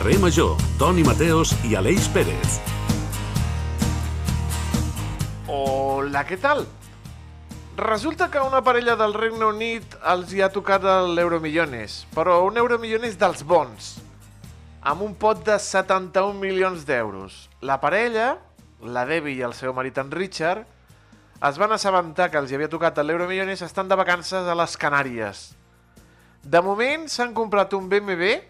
Carrer Major, Toni Mateos i Aleix Pérez. Hola, què tal? Resulta que una parella del Regne Unit els hi ha tocat l'Euromillones, però un Euromillones dels bons, amb un pot de 71 milions d'euros. La parella, la Debbie i el seu marit en Richard, es van assabentar que els hi havia tocat l'Euromillones estan de vacances a les Canàries. De moment s'han comprat un BMW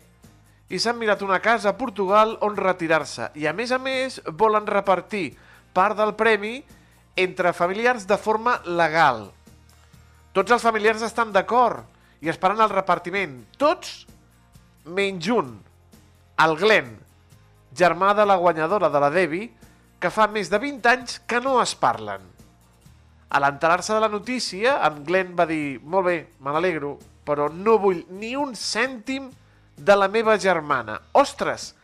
i s'han mirat una casa a Portugal on retirar-se i a més a més volen repartir part del premi entre familiars de forma legal. Tots els familiars estan d'acord i esperant el repartiment. Tots menys un, el Glenn, germà de la guanyadora de la Debbie, que fa més de 20 anys que no es parlen. A l'enterar-se de la notícia, en Glenn va dir «Molt bé, me n'alegro, però no vull ni un cèntim de la meva germana». Ostres,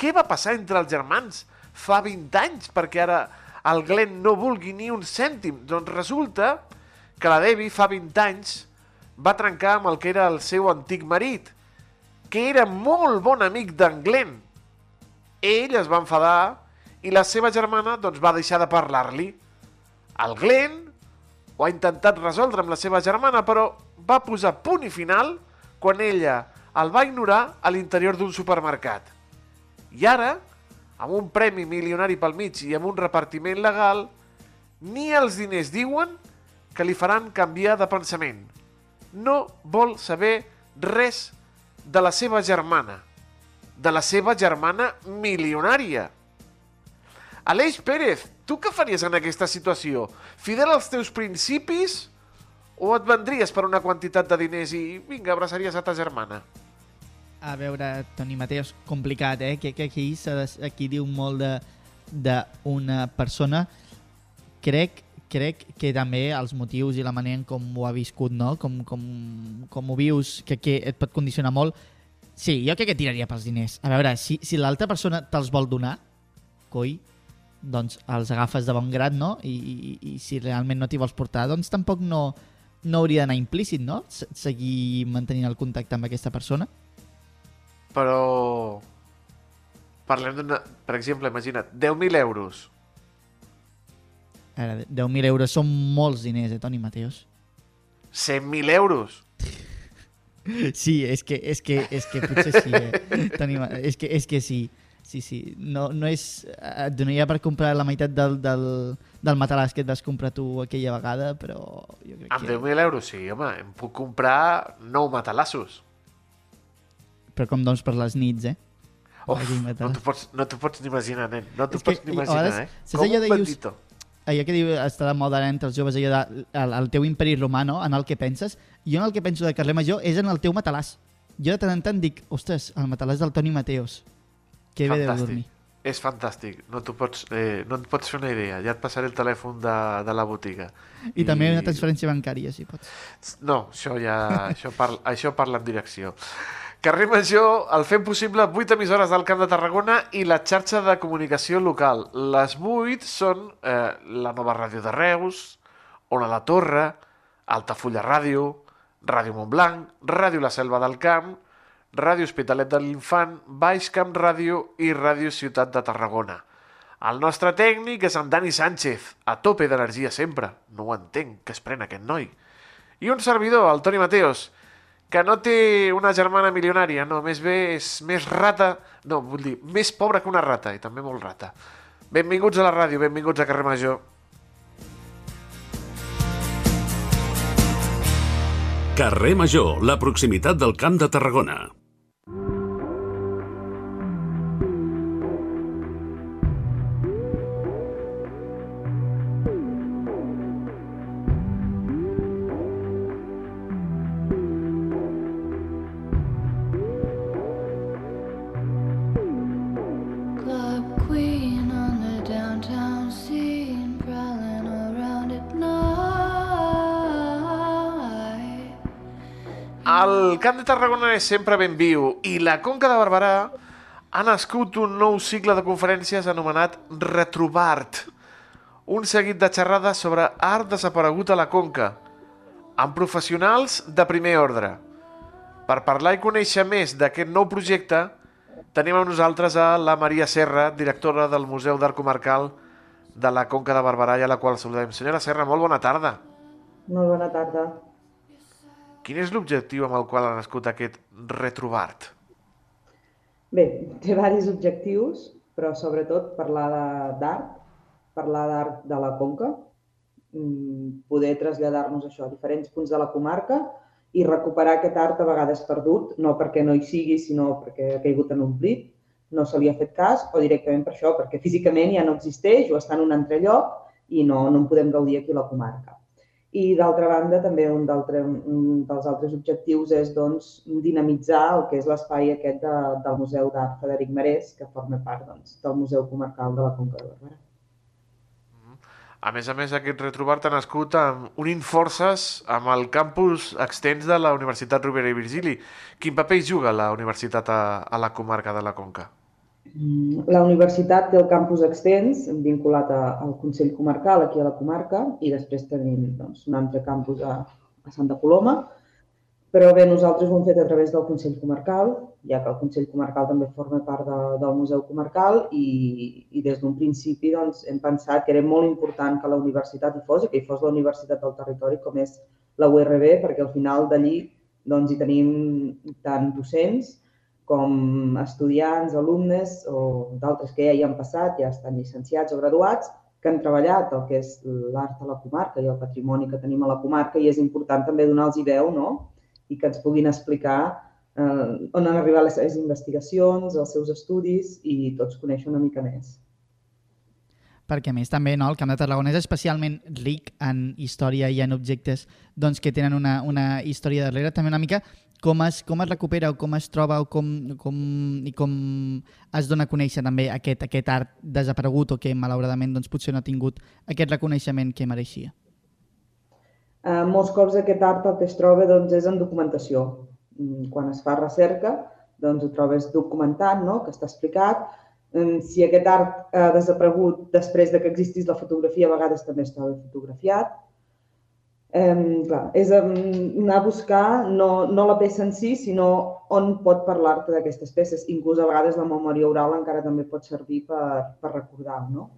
què va passar entre els germans fa 20 anys perquè ara el Glenn no vulgui ni un cèntim? Doncs resulta que la Debbie fa 20 anys va trencar amb el que era el seu antic marit, que era molt bon amic d'en Glenn. Ell es va enfadar i la seva germana doncs, va deixar de parlar-li. El Glenn ho ha intentat resoldre amb la seva germana, però va posar punt i final quan ella el va ignorar a l'interior d'un supermercat. I ara, amb un premi milionari pel mig i amb un repartiment legal, ni els diners diuen que li faran canviar de pensament. No vol saber res de la seva germana, de la seva germana milionària. Aleix Pérez, tu què faries en aquesta situació? Fidel als teus principis o et vendries per una quantitat de diners i vinga, abraçaries a ta germana? A veure, Toni Mateos, complicat, eh? Que, que aquí, aquí diu molt d'una persona. Crec, crec que també els motius i la manera en com ho ha viscut, no? Com, com, com ho vius, que, que et pot condicionar molt. Sí, jo crec que tiraria pels diners. A veure, si, si l'altra persona te'ls vol donar, coi, doncs els agafes de bon grat, no? I, i, i si realment no t'hi vols portar, doncs tampoc no, no hauria d'anar implícit, no? Seguir mantenint el contacte amb aquesta persona. Però... Parlem d'una... Per exemple, imagina't, 10.000 euros. A veure, 10.000 euros són molts diners, eh, Toni Mateos? 100.000 euros. Sí, és que, és que, és que potser sí, eh? Toni, és, que, és que sí. Sí, sí. No, no és... Et donaria per comprar la meitat del, del, del matalàs que et vas comprar tu aquella vegada, però jo crec Amb que... 10.000 euros, sí, home. Em puc comprar 9 matalassos. Però com doncs per les nits, eh? Uf, Aquell no t'ho pots, no pots ni imaginar, nen. No t'ho pots ni imaginar, vegades, eh? Com un bandito. allò que diu, està de moda ara entre els joves, allò de el, el teu imperi romà, no? en el que penses. Jo en el que penso de carrer Major és en el teu matalàs. Jo de tant en tant dic, ostres, el matalàs del Toni Mateos. Que bé Fantàstic. dormir. És fantàstic. No, pots, eh, no et pots fer una idea. Ja et passaré el telèfon de, de la botiga. I, I també una transferència bancària, si pots. No, això ja... això, parla, això parla en direcció. Carrer Major, el fem possible 8 emissores del Camp de Tarragona i la xarxa de comunicació local. Les 8 són eh, la nova ràdio de Reus, Ona la Torre, Altafulla Ràdio, Ràdio Montblanc, Ràdio La Selva del Camp, Ràdio Hospitalet de l'Infant, Baix Camp Ràdio i Ràdio Ciutat de Tarragona. El nostre tècnic és en Dani Sánchez, a tope d'energia sempre. No ho entenc, que es pren aquest noi. I un servidor, el Toni Mateos, que no té una germana milionària, no, més bé és més rata, no, vull dir, més pobra que una rata, i també molt rata. Benvinguts a la ràdio, benvinguts a Carrer Major. Carrer Major, la proximitat del Camp de Tarragona. Camp de Tarragona és sempre ben viu i la Conca de Barberà ha nascut un nou cicle de conferències anomenat Retrobart, un seguit de xerrades sobre art desaparegut a la Conca, amb professionals de primer ordre. Per parlar i conèixer més d'aquest nou projecte, Tenim amb nosaltres a la Maria Serra, directora del Museu d'Art Comarcal de la Conca de Barberà, i a la qual saludem. Senyora Serra, molt bona tarda. Molt bona tarda. Quin és l'objectiu amb el qual ha nascut aquest retrobart? Bé, té diversos objectius, però sobretot parlar d'art, parlar d'art de la Conca, mm, poder traslladar-nos això a diferents punts de la comarca i recuperar aquest art a vegades perdut, no perquè no hi sigui, sinó perquè ha caigut en un plit, no se li ha fet cas, o directament per això, perquè físicament ja no existeix o està en un altre lloc i no, no en podem gaudir aquí a la comarca. I d'altra banda, també un, un dels altres objectius és doncs, dinamitzar el que és l'espai aquest de, del Museu d'Art Frederic Marès, que forma part doncs, del Museu Comarcal de la Conca de Barberà. A més a més, aquest retrobart ha nascut amb, unint forces amb el campus extens de la Universitat Rovira i Virgili. Quin paper hi juga la universitat a, a la comarca de la Conca? La universitat té el campus extens vinculat a, al Consell Comarcal aquí a la comarca i després tenim doncs, un altre campus a, a Santa Coloma. Però bé, nosaltres ho hem fet a través del Consell Comarcal, ja que el Consell Comarcal també forma part de, del Museu Comarcal i, i des d'un principi doncs, hem pensat que era molt important que la universitat hi fos i que hi fos la universitat del territori com és la URB, perquè al final d'allí doncs, hi tenim tant docents com estudiants, alumnes o d'altres que ja hi han passat, ja estan llicenciats o graduats, que han treballat el que és l'art a la comarca i el patrimoni que tenim a la comarca i és important també donar-los veu no? i que ens puguin explicar eh, on han arribat les seves investigacions, els seus estudis i tots conèixer una mica més. perquè a més també no, el Camp de Tarragona és especialment ric en història i en objectes doncs, que tenen una, una història darrere, també una mica com es, com es recupera o com es troba o com, com, i com es dona a conèixer també aquest, aquest art desaparegut o que malauradament doncs, potser no ha tingut aquest reconeixement que mereixia. Eh, molts cops aquest art el que es troba doncs, és en documentació. Mm, Quan es fa recerca, doncs ho trobes documentat, no? que està explicat. Mm, Si aquest art ha desaparegut després de que existís la fotografia, a vegades també es troba fotografiat. Eh, clar, és anar a buscar no, no la peça en si, sinó on pot parlar-te d'aquestes peces. Inclús a vegades la memòria oral encara també pot servir per, per recordar, no?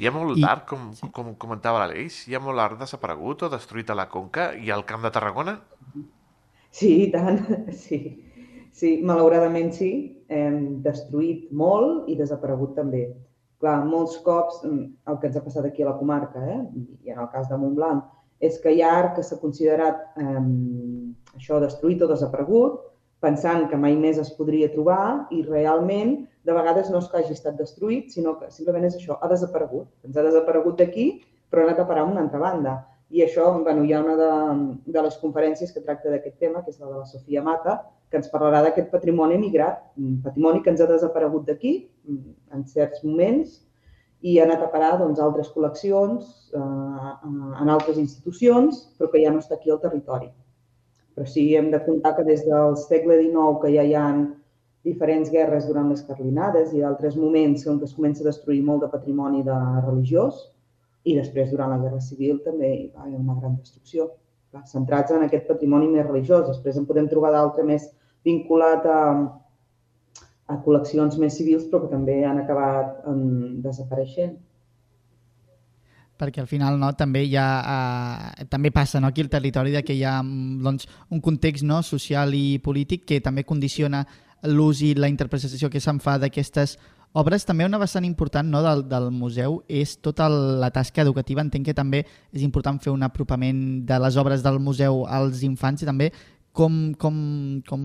Hi ha molt I- d'art, com, sí. com comentava l'Aleix, hi ha molt art desaparegut o destruït a la Conca i al Camp de Tarragona? Sí, i tant, sí. Sí, malauradament sí, hem destruït molt i desaparegut també. Clar, molts cops mm, el que ens ha passat aquí a la comarca, eh, i en el cas de Montblanc, és que hi ha art que s'ha considerat eh, això destruït o desaparegut, pensant que mai més es podria trobar i realment de vegades no és que hagi estat destruït, sinó que simplement és això, ha desaparegut. Ens ha desaparegut d'aquí, però ha anat a parar a una altra banda. I això, bueno, hi ha una de, de les conferències que tracta d'aquest tema, que és la de la Sofia Mata, que ens parlarà d'aquest patrimoni migrat, patrimoni que ens ha desaparegut d'aquí en certs moments i ha anat a parar doncs, altres col·leccions, eh, en altres institucions, però que ja no està aquí al territori. Però sí hem de comptar que des del segle XIX que ja hi ha diferents guerres durant les carlinades i d'altres moments en què es comença a destruir molt de patrimoni de religiós i després durant la Guerra Civil també hi va haver una gran destrucció. Clar, centrats en aquest patrimoni més religiós. Després en podem trobar d'altre més vinculat a, a col·leccions més civils però que també han acabat um, desapareixent. perquè al final no, també hi ha, eh, també passa no, aquí al territori de que hi ha mm, doncs, un context no, social i polític que també condiciona l'ús i la interpretació que se'n fa d'aquestes obres. També una vessant important no, del, del museu és tota la tasca educativa. Entenc que també és important fer un apropament de les obres del museu als infants i també com, com, com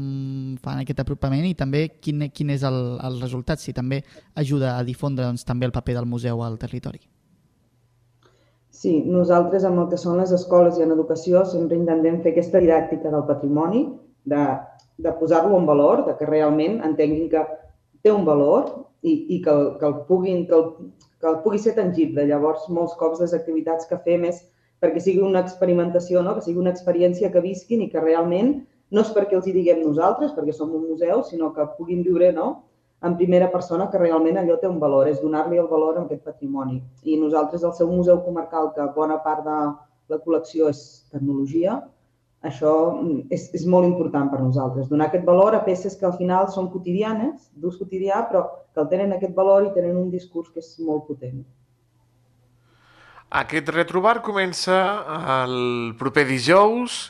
fan aquest apropament i també quin, quin és el, el resultat, si també ajuda a difondre doncs, també el paper del museu al territori. Sí, nosaltres amb el que són les escoles i en educació sempre intentem fer aquesta didàctica del patrimoni, de, de posar-lo en valor, de que realment entenguin que té un valor i, i que, que, el puguin, que, el, que el pugui ser tangible. Llavors, molts cops les activitats que fem és perquè sigui una experimentació, no? que sigui una experiència que visquin i que realment no és perquè els hi diguem nosaltres, perquè som un museu, sinó que puguin viure no? en primera persona que realment allò té un valor, és donar-li el valor a aquest patrimoni. I nosaltres, al seu museu comarcal, que bona part de la col·lecció és tecnologia, això mm, és, és molt important per nosaltres, donar aquest valor a peces que al final són quotidianes, d'ús quotidià, però que el tenen aquest valor i tenen un discurs que és molt potent. Aquest retrobar comença el proper dijous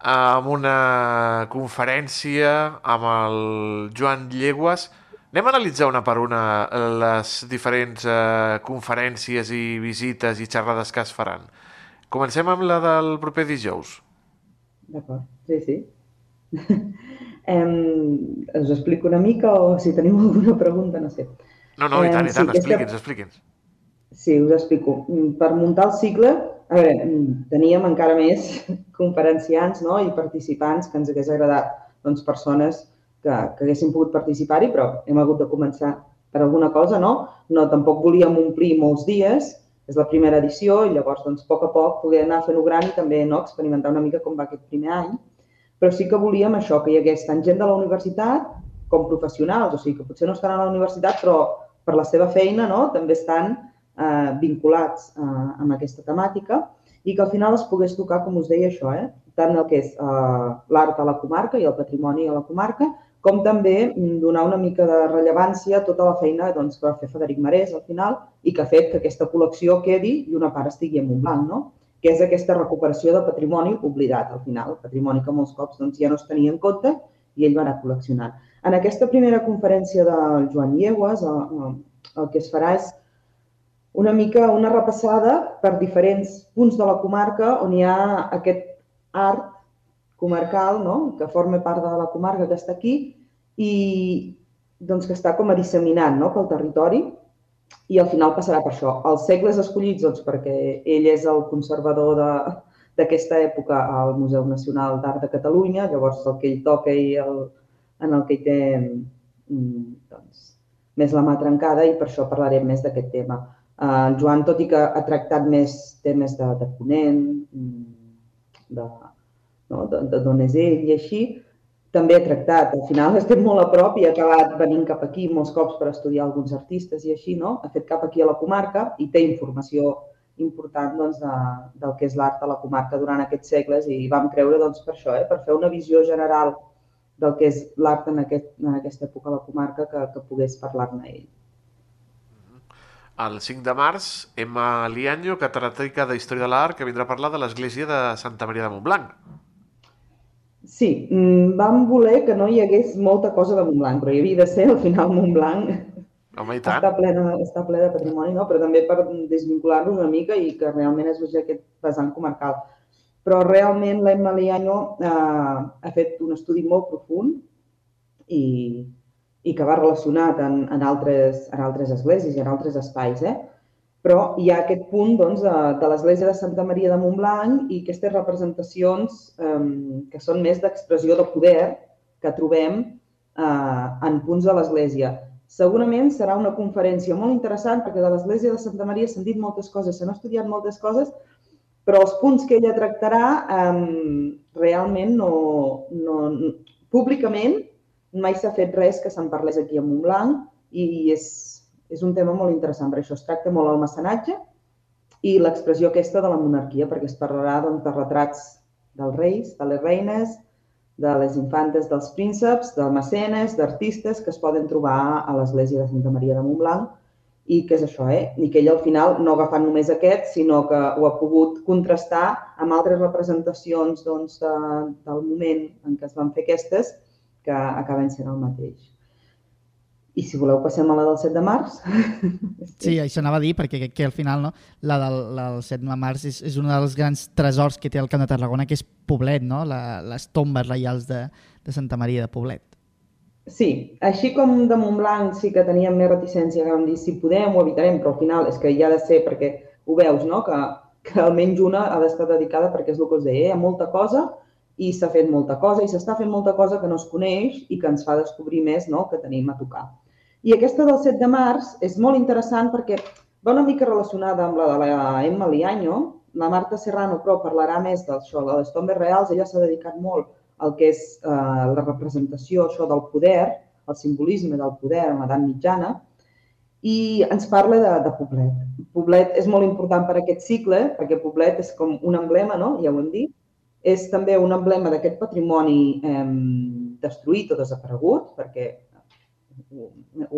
amb una conferència amb el Joan Llegües. Anem a analitzar una per una les diferents eh, conferències i visites i xerrades que es faran. Comencem amb la del proper dijous. D'acord, sí, sí. em, us explico una mica o si teniu alguna pregunta, no sé. No, no, i tant, i tant, sí, expliqui'ns, expliqui'ns. Sí, us explico. Mm, Per muntar el cicle, a veure, mm, teníem encara més conferenciants no? i participants que ens hagués agradat, doncs, persones que, que haguessin pogut participar-hi, però hem hagut de començar per alguna cosa, no? No, tampoc volíem omplir molts dies, és la primera edició i llavors, doncs, a poc a poc poder anar fent-ho gran i també no, experimentar una mica com va aquest primer any. Però sí que volíem això, que hi hagués tant gent de la universitat com professionals, o sigui, que potser no estan a la universitat, però per la seva feina no, també estan eh, vinculats eh, amb aquesta temàtica i que al final es pogués tocar, com us deia, això, eh? tant el que és eh, l'art a la comarca i el patrimoni a la comarca, com també mm, donar una mica de rellevància a tota la feina doncs, que va fer Federic Marès al final i que ha fet que aquesta col·lecció quedi i una part estigui en Montblanc, no? que és aquesta recuperació de patrimoni oblidat al final, patrimoni que molts cops doncs, ja no es tenia en compte i ell va anar col·leccionant. En aquesta primera conferència del Joan Llegües, el, el que es farà és una mica una repassada per diferents punts de la comarca on hi ha aquest art comarcal, no? que forma part de la comarca que està aquí i doncs, que està com a disseminant no? pel territori i al final passarà per això. Els segles escollits doncs, perquè ell és el conservador d'aquesta època al Museu Nacional d'Art de Catalunya, llavors el que ell toca i el, en el que hi té mm, doncs, més la mà trencada i per això parlarem més d'aquest tema. Eh, Joan, tot i que ha tractat més temes de, de ponent, mm, de, no, de, de d'on és ell i així, també ha tractat. Al final estem molt a prop i ha acabat venint cap aquí molts cops per estudiar alguns artistes i així, no? Ha fet cap aquí a la comarca i té informació important doncs, de, del que és l'art a la comarca durant aquests segles i vam creure doncs, per això, eh, per fer una visió general del que és l'art en, aquest, en aquesta època a la comarca que, que pogués parlar-ne ell. El 5 de març, Emma Lianyo, catedràtica de Història de l'Art, que vindrà a parlar de l'església de Santa Maria de Montblanc. Sí, mm, vam voler que no hi hagués molta cosa de Montblanc, però hi havia de ser al final Montblanc Home, i tant. està ple, de, està ple de patrimoni, no? però també per desvincular-nos una mica i que realment es vegi aquest vessant comarcal. Però realment l'Emma Lianyo eh, ha fet un estudi molt profund i, i que va relacionat en, en, altres, en altres esglésies i en altres espais. Eh? Però hi ha aquest punt doncs, de, de l'església de Santa Maria de Montblanc i aquestes representacions eh, que són més d'expressió de poder que trobem eh, en punts de l'església. Segurament serà una conferència molt interessant perquè de l'església de Santa Maria s'han dit moltes coses, s'han estudiat moltes coses, però els punts que ella tractarà eh, realment no, no, públicament mai s'ha fet res que se'n parlés aquí a Montblanc i és, és un tema molt interessant, per això es tracta molt el mecenatge i l'expressió aquesta de la monarquia, perquè es parlarà doncs, de retrats dels reis, de les reines, de les infantes dels prínceps, de mecenes, d'artistes que es poden trobar a l'església de Santa Maria de Montblanc i que és això, eh? I que ell al final no ha agafat només aquest, sinó que ho ha pogut contrastar amb altres representacions doncs, de, del moment en què es van fer aquestes que acaben sent el mateix. I si voleu passem a la del 7 de març. Sí, això anava a dir, perquè crec que al final no, la, del, la del 7 de març és, és un dels grans tresors que té el Camp de Tarragona, que és Poblet, no? la, les tombes reials de, de Santa Maria de Poblet. Sí, així com de Montblanc sí que teníem més reticència, que vam dir si podem ho evitarem, però al final és que hi ha de ser perquè ho veus, no? que, que almenys una ha d'estar dedicada perquè és el que us deia, hi ha molta cosa i s'ha fet molta cosa i s'està fent molta cosa que no es coneix i que ens fa descobrir més no? que tenim a tocar. I aquesta del 7 de març és molt interessant perquè va una mica relacionada amb la de la Emma Lianyo. La Marta Serrano, però, parlarà més d'això, de les tombes reals. Ella s'ha dedicat molt al que és eh, la representació això del poder, el simbolisme del poder en l'edat mitjana, i ens parla de, de Poblet. Poblet és molt important per aquest cicle, perquè Poblet és com un emblema, no? ja ho hem dit, és també un emblema d'aquest patrimoni eh, destruït o desaparegut, perquè ho,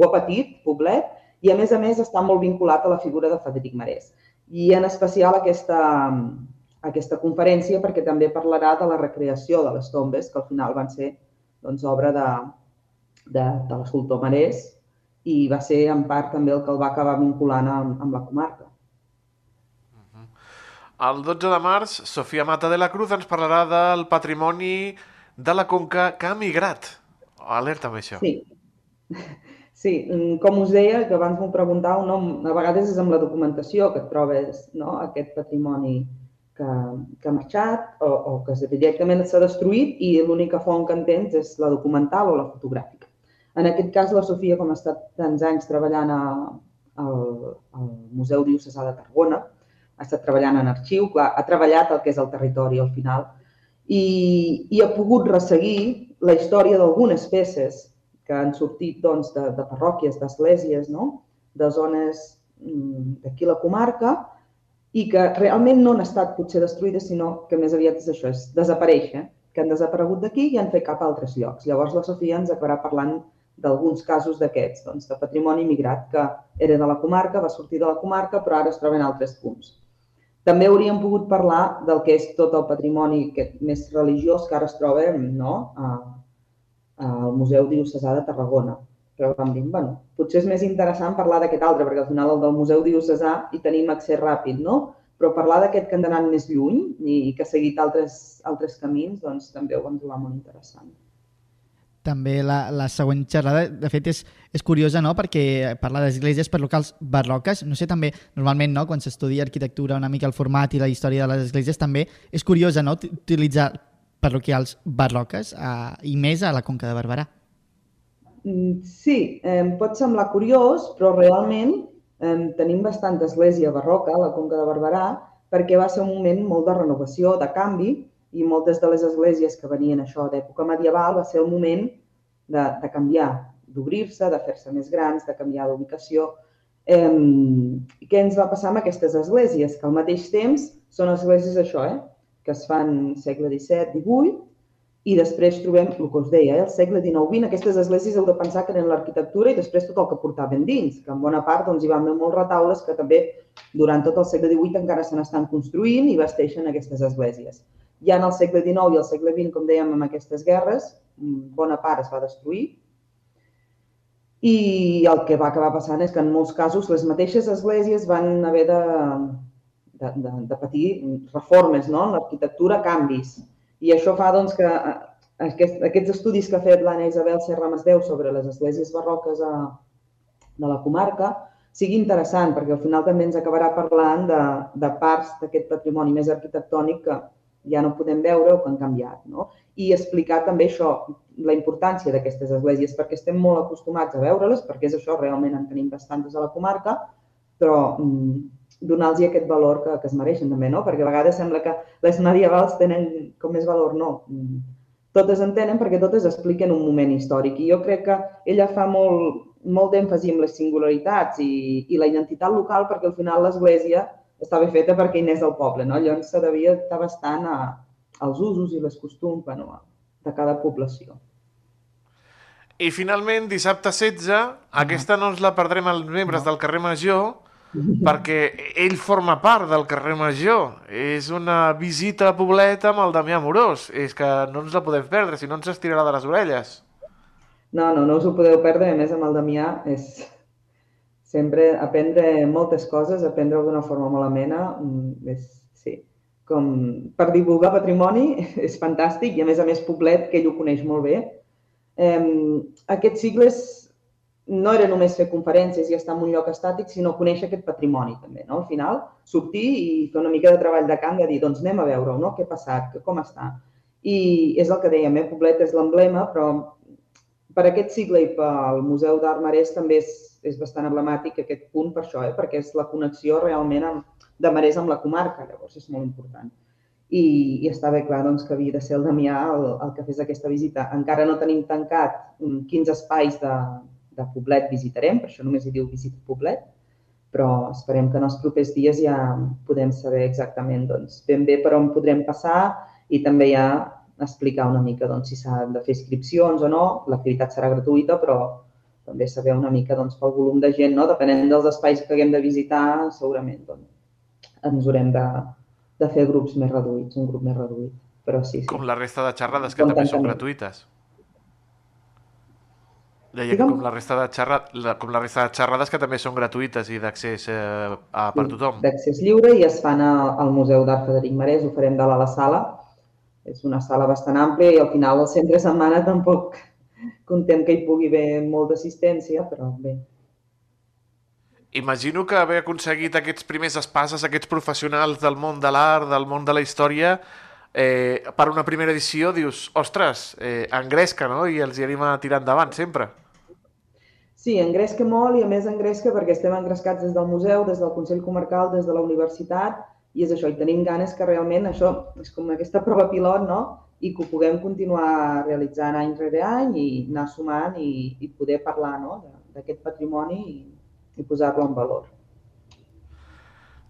ha patit, Poblet, i a més a més està molt vinculat a la figura de Frederic Marès. I en especial aquesta, aquesta conferència perquè també parlarà de la recreació de les tombes, que al final van ser doncs, obra de, de, de l'escultor Marès i va ser en part també el que el va acabar vinculant amb, amb la comarca. El 12 de març, Sofia Mata de la Cruz ens parlarà del patrimoni de la Conca que ha migrat. Alerta amb això. Sí. Sí, mm, com us deia, que abans m'ho preguntàveu, no? a vegades és amb la documentació que et trobes no? aquest patrimoni que, que ha marxat o, o que directament s'ha destruït i l'única font que entens és la documental o la fotogràfica. En aquest cas, la Sofia, com ha estat tants anys treballant a, al, al Museu Diocesà de Tarragona, ha estat treballant en arxiu, clar, ha treballat el que és el territori al final i, i ha pogut resseguir la història d'algunes peces que han sortit doncs, de, de parròquies, d'esglésies, no? de zones mm, d'aquí la comarca i que realment no han estat potser destruïdes, sinó que més aviat és això, és desaparèixer, que han desaparegut d'aquí i han fet cap a altres llocs. Llavors la Sofia ens acabarà parlant d'alguns casos d'aquests, doncs, de patrimoni migrat que era de la comarca, va sortir de la comarca, però ara es troba en altres punts. També hauríem pogut parlar del que és tot el patrimoni aquest més religiós que ara es troba no? al Museu Diocesà de Tarragona. Però vam dir, bueno, potser és més interessant parlar d'aquest altre, perquè al final el del Museu Diocesà hi tenim accés ràpid, no? Però parlar d'aquest que han d'anar més lluny i que ha seguit altres, altres camins, doncs també ho vam trobar molt interessant també la, la següent xerrada, de fet, és, és curiosa, no?, perquè parla d'esglésies per locals barroques. No sé, també, normalment, no?, quan s'estudia arquitectura, una mica el format i la història de les esglésies, també és curiosa, no?, utilitzar parroquials barroques eh, i més a la Conca de Barberà. Mm, sí, eh, pot semblar curiós, però realment eh, tenim bastant església barroca a la Conca de Barberà perquè va ser un moment molt de renovació, de canvi, i moltes de les esglésies que venien això d'època medieval va ser el moment de, de canviar, d'obrir-se, de fer-se més grans, de canviar d'ubicació. Eh, què ens va passar amb aquestes esglésies? Que al mateix temps són esglésies això, eh? que es fan segle XVII, XVIII, i després trobem el que us deia, eh? el segle XIX-XX, aquestes esglésies heu de pensar que eren l'arquitectura i després tot el que portaven dins, que en bona part doncs, hi van haver molts retaules que també durant tot el segle XVIII encara se n'estan construint i vesteixen aquestes esglésies. Ja en el segle XIX i el segle XX, com dèiem, amb aquestes guerres, mm, bona part es va destruir. I el que va acabar passant és que en molts casos les mateixes esglésies van haver de, de, de, de patir reformes no? en l'arquitectura, canvis. I això fa doncs, que eh, aquest, aquests estudis que ha fet l'Anna Isabel Serra Masdeu sobre les esglésies barroques a, de la comarca sigui interessant, perquè al final també ens acabarà parlant de, de parts d'aquest patrimoni més arquitectònic que, ja no podem veure o que han canviat. No? I explicar també això, la importància d'aquestes esglésies, perquè estem molt acostumats a veure-les, perquè és això, realment en tenim bastantes a la comarca, però mm, donar-los aquest valor que, que es mereixen també, no? Perquè a vegades sembla que les medievals tenen com més valor, no. Mm, totes en tenen perquè totes expliquen un moment històric i jo crec que ella fa molt, molt d'èmfasi en les singularitats i, i la identitat local perquè al final l'Església estava feta perquè hi anés del poble, no? Llavors se devia estar bastant a, als usos i les costums bueno, de cada població. I finalment, dissabte 16, aquesta no ens la perdrem els membres no. del carrer Major, perquè ell forma part del carrer Major. És una visita a Poblet amb el Damià Morós. És que no ens la podem perdre, si no ens estirarà de les orelles. No, no, no us ho podeu perdre. A més, amb el Damià és, sempre aprendre moltes coses, aprendre d'una forma molt amena, mm, és, sí, com per divulgar patrimoni és fantàstic i a més a més Poblet, que ell ho coneix molt bé. Eh, aquests cicles no era només fer conferències i estar en un lloc estàtic, sinó conèixer aquest patrimoni també, no? Al final, sortir i fer una mica de treball de camp, de dir, doncs anem a veure-ho, no? Què ha passat, com està. I és el que dèiem, eh? Poblet és l'emblema, però per aquest cicle i pel Museu d'Art Marès també és, és bastant emblemàtic aquest punt per això, eh? perquè és la connexió realment amb, de Marès amb la comarca, llavors és molt important. I, i està bé clar doncs, que havia de ser el Damià el, el que fes aquesta visita. Encara no tenim tancat quins espais de, de Poblet visitarem, per això només hi diu visita Poblet, però esperem que en els propers dies ja podem saber exactament doncs, ben bé per on podrem passar i també ha explicar una mica doncs, si s'ha de fer inscripcions o no. L'activitat serà gratuïta, però també saber una mica doncs, pel volum de gent, no? depenent dels espais que haguem de visitar, segurament doncs, ens haurem de, de fer grups més reduïts, un grup més reduït. Però sí, sí. Com la resta de xerrades, que Com també són gratuïtes. Deia que com la, resta de xerra... la- com la resta de xerrades que també són gratuïtes i d'accés eh, a, per tothom. D'accés lliure i es fan a- al Museu d'Art Frederic Marès, ho farem de la sala. És una sala bastant àmplia i al final el centre de setmana tampoc contem que hi pugui haver molta assistència, però bé. Imagino que haver aconseguit aquests primers espases, aquests professionals del món de l'art, del món de la història, eh, per una primera edició dius, ostres, eh, engresca, no? I els hi anima a tirar endavant sempre. Sí, engresca molt i a més engresca perquè estem engrescats des del museu, des del Consell Comarcal, des de la universitat i és això, i tenim ganes que realment això és com aquesta prova pilot, no? I que ho puguem continuar realitzant any rere any i anar sumant i, i poder parlar no? d'aquest patrimoni i, i posar-lo en valor.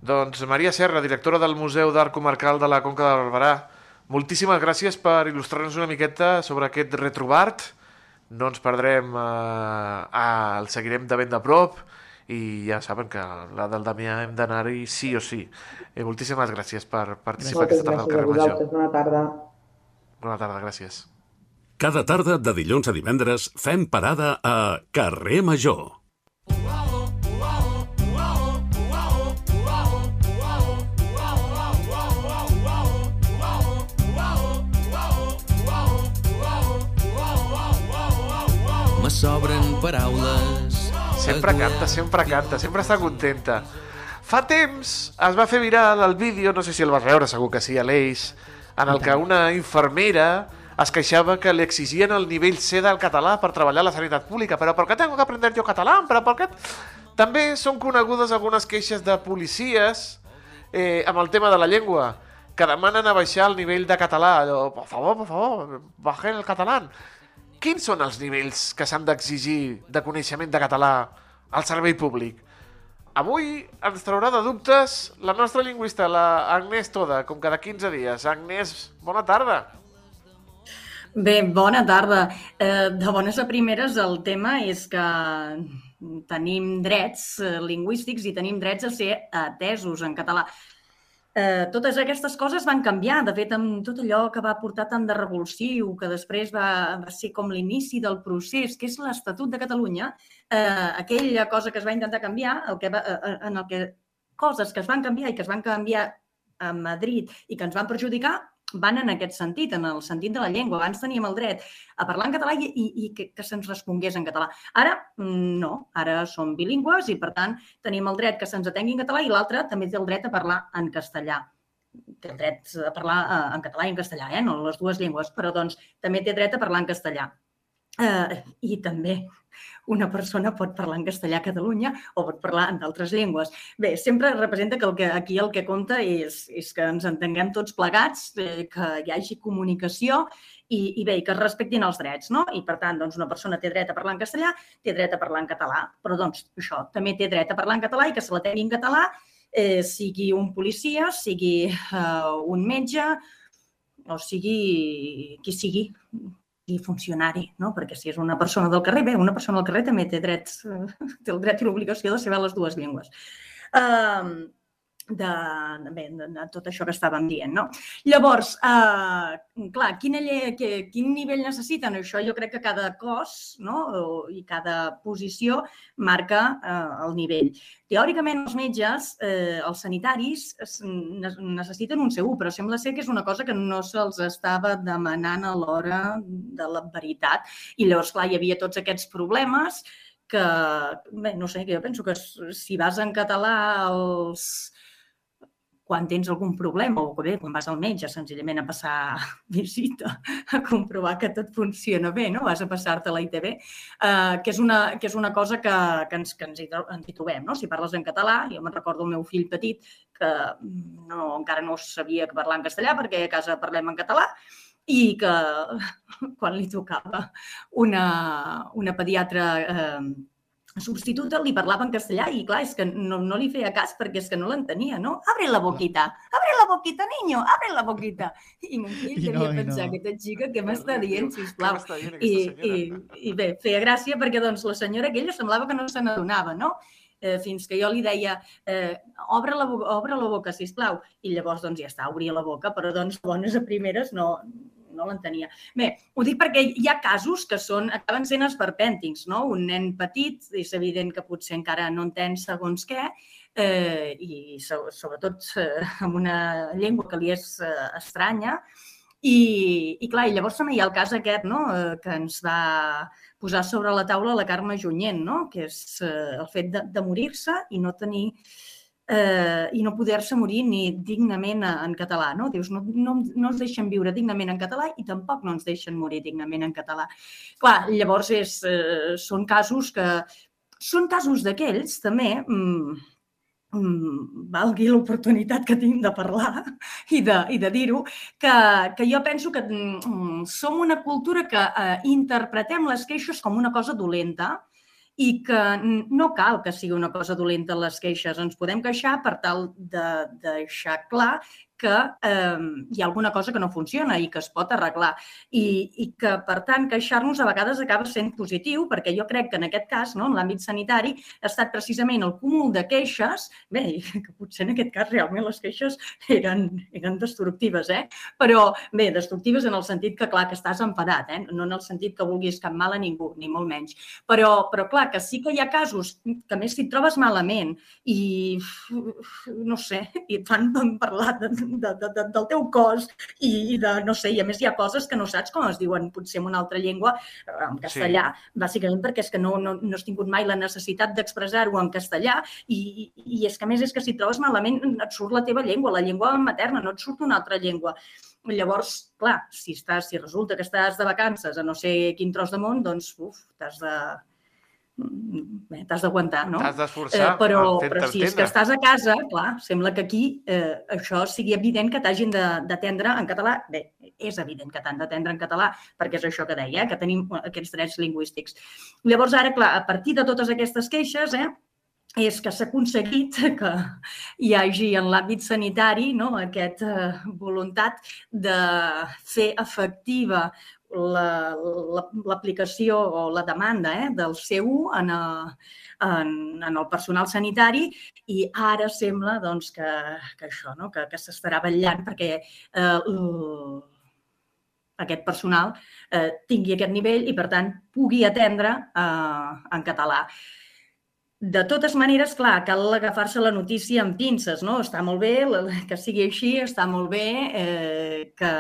Doncs Maria Serra, directora del Museu d'Art Comarcal de la Conca de Barberà, moltíssimes gràcies per il·lustrar-nos una miqueta sobre aquest retrobart. No ens perdrem, eh, el seguirem de ben de prop i ja saben que la del Damià hem d'anar-hi sí o sí. Eh, moltíssimes gràcies per participar Moltes aquesta tarda al gràcies a carrer Major. vosaltres. Bona tarda. Bona tarda, gràcies. Cada tarda de dilluns a divendres fem parada a Carrer Major. Me sobren paraules. Sempre canta, sempre canta, sempre està contenta. Fa temps es va fer viral el vídeo, no sé si el vas veure, segur que sí, a l'Eix, en el que una infermera es queixava que li exigien el nivell C del català per treballar a la sanitat pública. Però per què tengo que aprender jo català? Però per què... També són conegudes algunes queixes de policies eh, amb el tema de la llengua, que demanen a baixar el nivell de català. Allò, por favor, por favor, bajen el català. Quins són els nivells que s'han d'exigir de coneixement de català al servei públic? Avui ens traurà de dubtes la nostra lingüista, la Agnès Toda, com cada 15 dies. Agnès, bona tarda. Bé, bona tarda. Eh, de bones a primeres, el tema és que tenim drets eh, lingüístics i tenim drets a ser atesos en català. Eh, totes aquestes coses van canviar. De fet, amb tot allò que va portar tant de revulsiu, que després va, va ser com l'inici del procés, que és l'Estatut de Catalunya, eh, aquella cosa que es va intentar canviar, el que va, eh, en el que coses que es van canviar i que es van canviar a Madrid i que ens van perjudicar, van en aquest sentit, en el sentit de la llengua. Abans teníem el dret a parlar en català i, i, i que, que se'ns respongués en català. Ara, mm, no. Ara som bilingües i, per tant, tenim el dret que se'ns atengui en català i l'altre també té el dret a parlar en castellà. Té el dret a parlar eh, en català i en castellà, eh? no les dues llengües, però doncs també té dret a parlar en castellà. Eh, I també una persona pot parlar en castellà a Catalunya o pot parlar en d'altres llengües. Bé, sempre representa que, el que aquí el que compta és, és que ens entenguem tots plegats, eh, que hi hagi comunicació i, i bé, que es respectin els drets, no? I per tant, doncs una persona té dret a parlar en castellà, té dret a parlar en català, però doncs això, també té dret a parlar en català i que se la tingui en català, eh, sigui un policia, sigui eh, un metge, o sigui qui sigui, i funcionari, no? perquè si és una persona del carrer, bé, una persona del carrer també té drets, eh, té el dret i l'obligació de saber les dues llengües. Um, de, de, de, de tot això que estàvem dient. No? Llavors, eh, clar, quina lle, que, quin nivell necessiten? Això jo crec que cada cos no? I cada posició marca eh, el nivell. Teòricament, els metges, eh, els sanitaris, es- ne- necessiten un C1, però sembla ser que és una cosa que no se'ls estava demanant a l'hora de la veritat. I llavors, clar, hi havia tots aquests problemes que, bé, no sé, que jo penso que si vas en català els quan tens algun problema o bé, quan vas al metge senzillament a passar visita, a comprovar que tot funciona bé, no? vas a passar-te la ITB, eh, que, és una, que és una cosa que, que, ens, que ens, hi, ens hi trobem. No? Si parles en català, jo me'n recordo el meu fill petit que mm, no, encara no sabia parlar en castellà perquè a casa parlem en català i que quan li tocava una, una pediatra eh, substituta li parlava en castellà i, clar, és que no, no li feia cas perquè és que no l'entenia, no? Abre la boquita, abre la boquita, niño, abre la boquita. I mon fill I devia no, pensar, no. aquesta xica, què m'està dient, sisplau? Què dient I, aquesta i, senyora? I bé, feia gràcia perquè doncs, la senyora aquella semblava que no se n'adonava, no? Eh, fins que jo li deia, eh, obre, la, obre la boca, sisplau. I llavors doncs ja està, obria la boca, però doncs bones a primeres no, no l'entenia. Bé, ho dic perquè hi ha casos que són, acaben sent esperpèntics, no? Un nen petit, és evident que potser encara no entén segons què, eh, i so, sobretot eh, amb una llengua que li és eh, estranya, i, i clar, i llavors també hi ha el cas aquest no? eh, que ens va posar sobre la taula la Carme Junyent, no? que és eh, el fet de, de morir-se i no tenir eh, i no poder-se morir ni dignament en català. No? Dius, no, no, no ens deixen viure dignament en català i tampoc no ens deixen morir dignament en català. Clar, llavors és, eh, són casos que... Són casos d'aquells, també, mm, mm, valgui l'oportunitat que tinc de parlar i de, i de dir-ho, que, que jo penso que mm, som una cultura que eh, interpretem les queixes com una cosa dolenta i que no cal que sigui una cosa dolenta les queixes. Ens podem queixar per tal de de deixar clar que eh, hi ha alguna cosa que no funciona i que es pot arreglar. I, i que, per tant, queixar-nos a vegades acaba sent positiu, perquè jo crec que en aquest cas, no, en l'àmbit sanitari, ha estat precisament el cúmul de queixes, bé, que potser en aquest cas realment les queixes eren, eren destructives, eh? però bé, destructives en el sentit que, clar, que estàs empadat, eh? no en el sentit que vulguis cap mal a ningú, ni molt menys. Però, però clar, que sí que hi ha casos que més si et trobes malament i, no sé, i et fan parlar de, de, de, de, del teu cos i, i de, no sé, i a més hi ha coses que no saps com es diuen potser en una altra llengua, eh, en castellà, sí. bàsicament perquè és que no, no, no has tingut mai la necessitat d'expressar-ho en castellà i, i, és que més és que si trobes malament et surt la teva llengua, la llengua materna, no et surt una altra llengua. Llavors, clar, si, estàs, si resulta que estàs de vacances a no sé quin tros de món, doncs, uf, t'has de t'has d'aguantar, no? T'has d'esforçar Eh, però, però si és que estàs a casa, clar, sembla que aquí eh, això sigui evident que t'hagin d'atendre en català. Bé, és evident que t'han d'atendre en català, perquè és això que deia, eh, que tenim aquests drets lingüístics. Llavors, ara, clar, a partir de totes aquestes queixes, eh, és que s'ha aconseguit que hi hagi en l'àmbit sanitari no, aquesta voluntat de fer efectiva la- la- l'aplicació o la demanda eh, del C1 en, a, en, en el personal sanitari i ara sembla doncs, que, que això, no? que, que s'estarà vetllant perquè eh, aquest personal eh, tingui aquest nivell i, per tant, pugui atendre eh, en català. De totes maneres, clar, cal agafar-se la notícia amb pinces, no? Està molt bé que sigui així, està molt bé eh, que,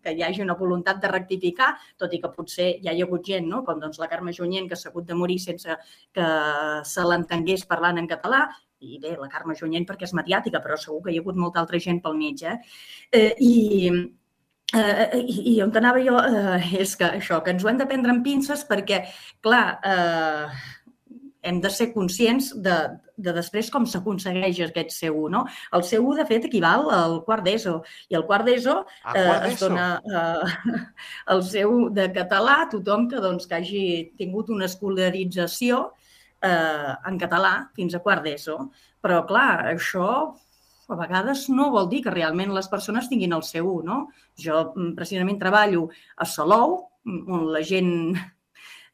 que hi hagi una voluntat de rectificar, tot i que potser ja hi ha hagut gent, no? com doncs, la Carme Junyent, que s'ha hagut de morir sense que se l'entengués parlant en català, i bé, la Carme Junyent perquè és mediàtica, però segur que hi ha hagut molta altra gent pel mig. Eh? Eh, I, Eh, i, I on anava jo eh, és que això, que ens ho hem de prendre amb pinces perquè, clar, eh, hem de ser conscients de, de després com s'aconsegueix aquest C1, no? El C1, de fet, equival al quart d'ESO, i el quart d'ESO A eh, es dona eh, el C1 de català a tothom que, doncs, que hagi tingut una escolarització eh, en català fins a quart d'ESO. Però, clar, això a vegades no vol dir que realment les persones tinguin el C1, no? Jo mm, precisament treballo a Salou, mm, on la gent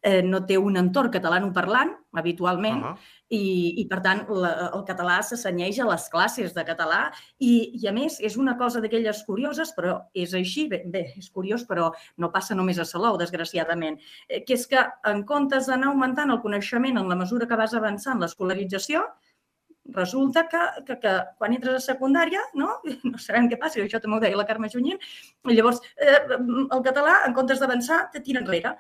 eh, no té un entorn catalanoparlant habitualment, Uh -huh. i, i per tant la, el català s'assenyeix a les classes de català i, i a més és una cosa d'aquelles curioses, però és així, bé, bé, és curiós, però no passa només a Salou, desgraciadament, eh, que és que en comptes d'anar augmentant el coneixement en la mesura que vas avançant l'escolarització, resulta que, que, que quan entres a secundària, no, no sabem què passa, això també ho deia la Carme Junyent, llavors eh, el català, en comptes d'avançar, te tira enrere.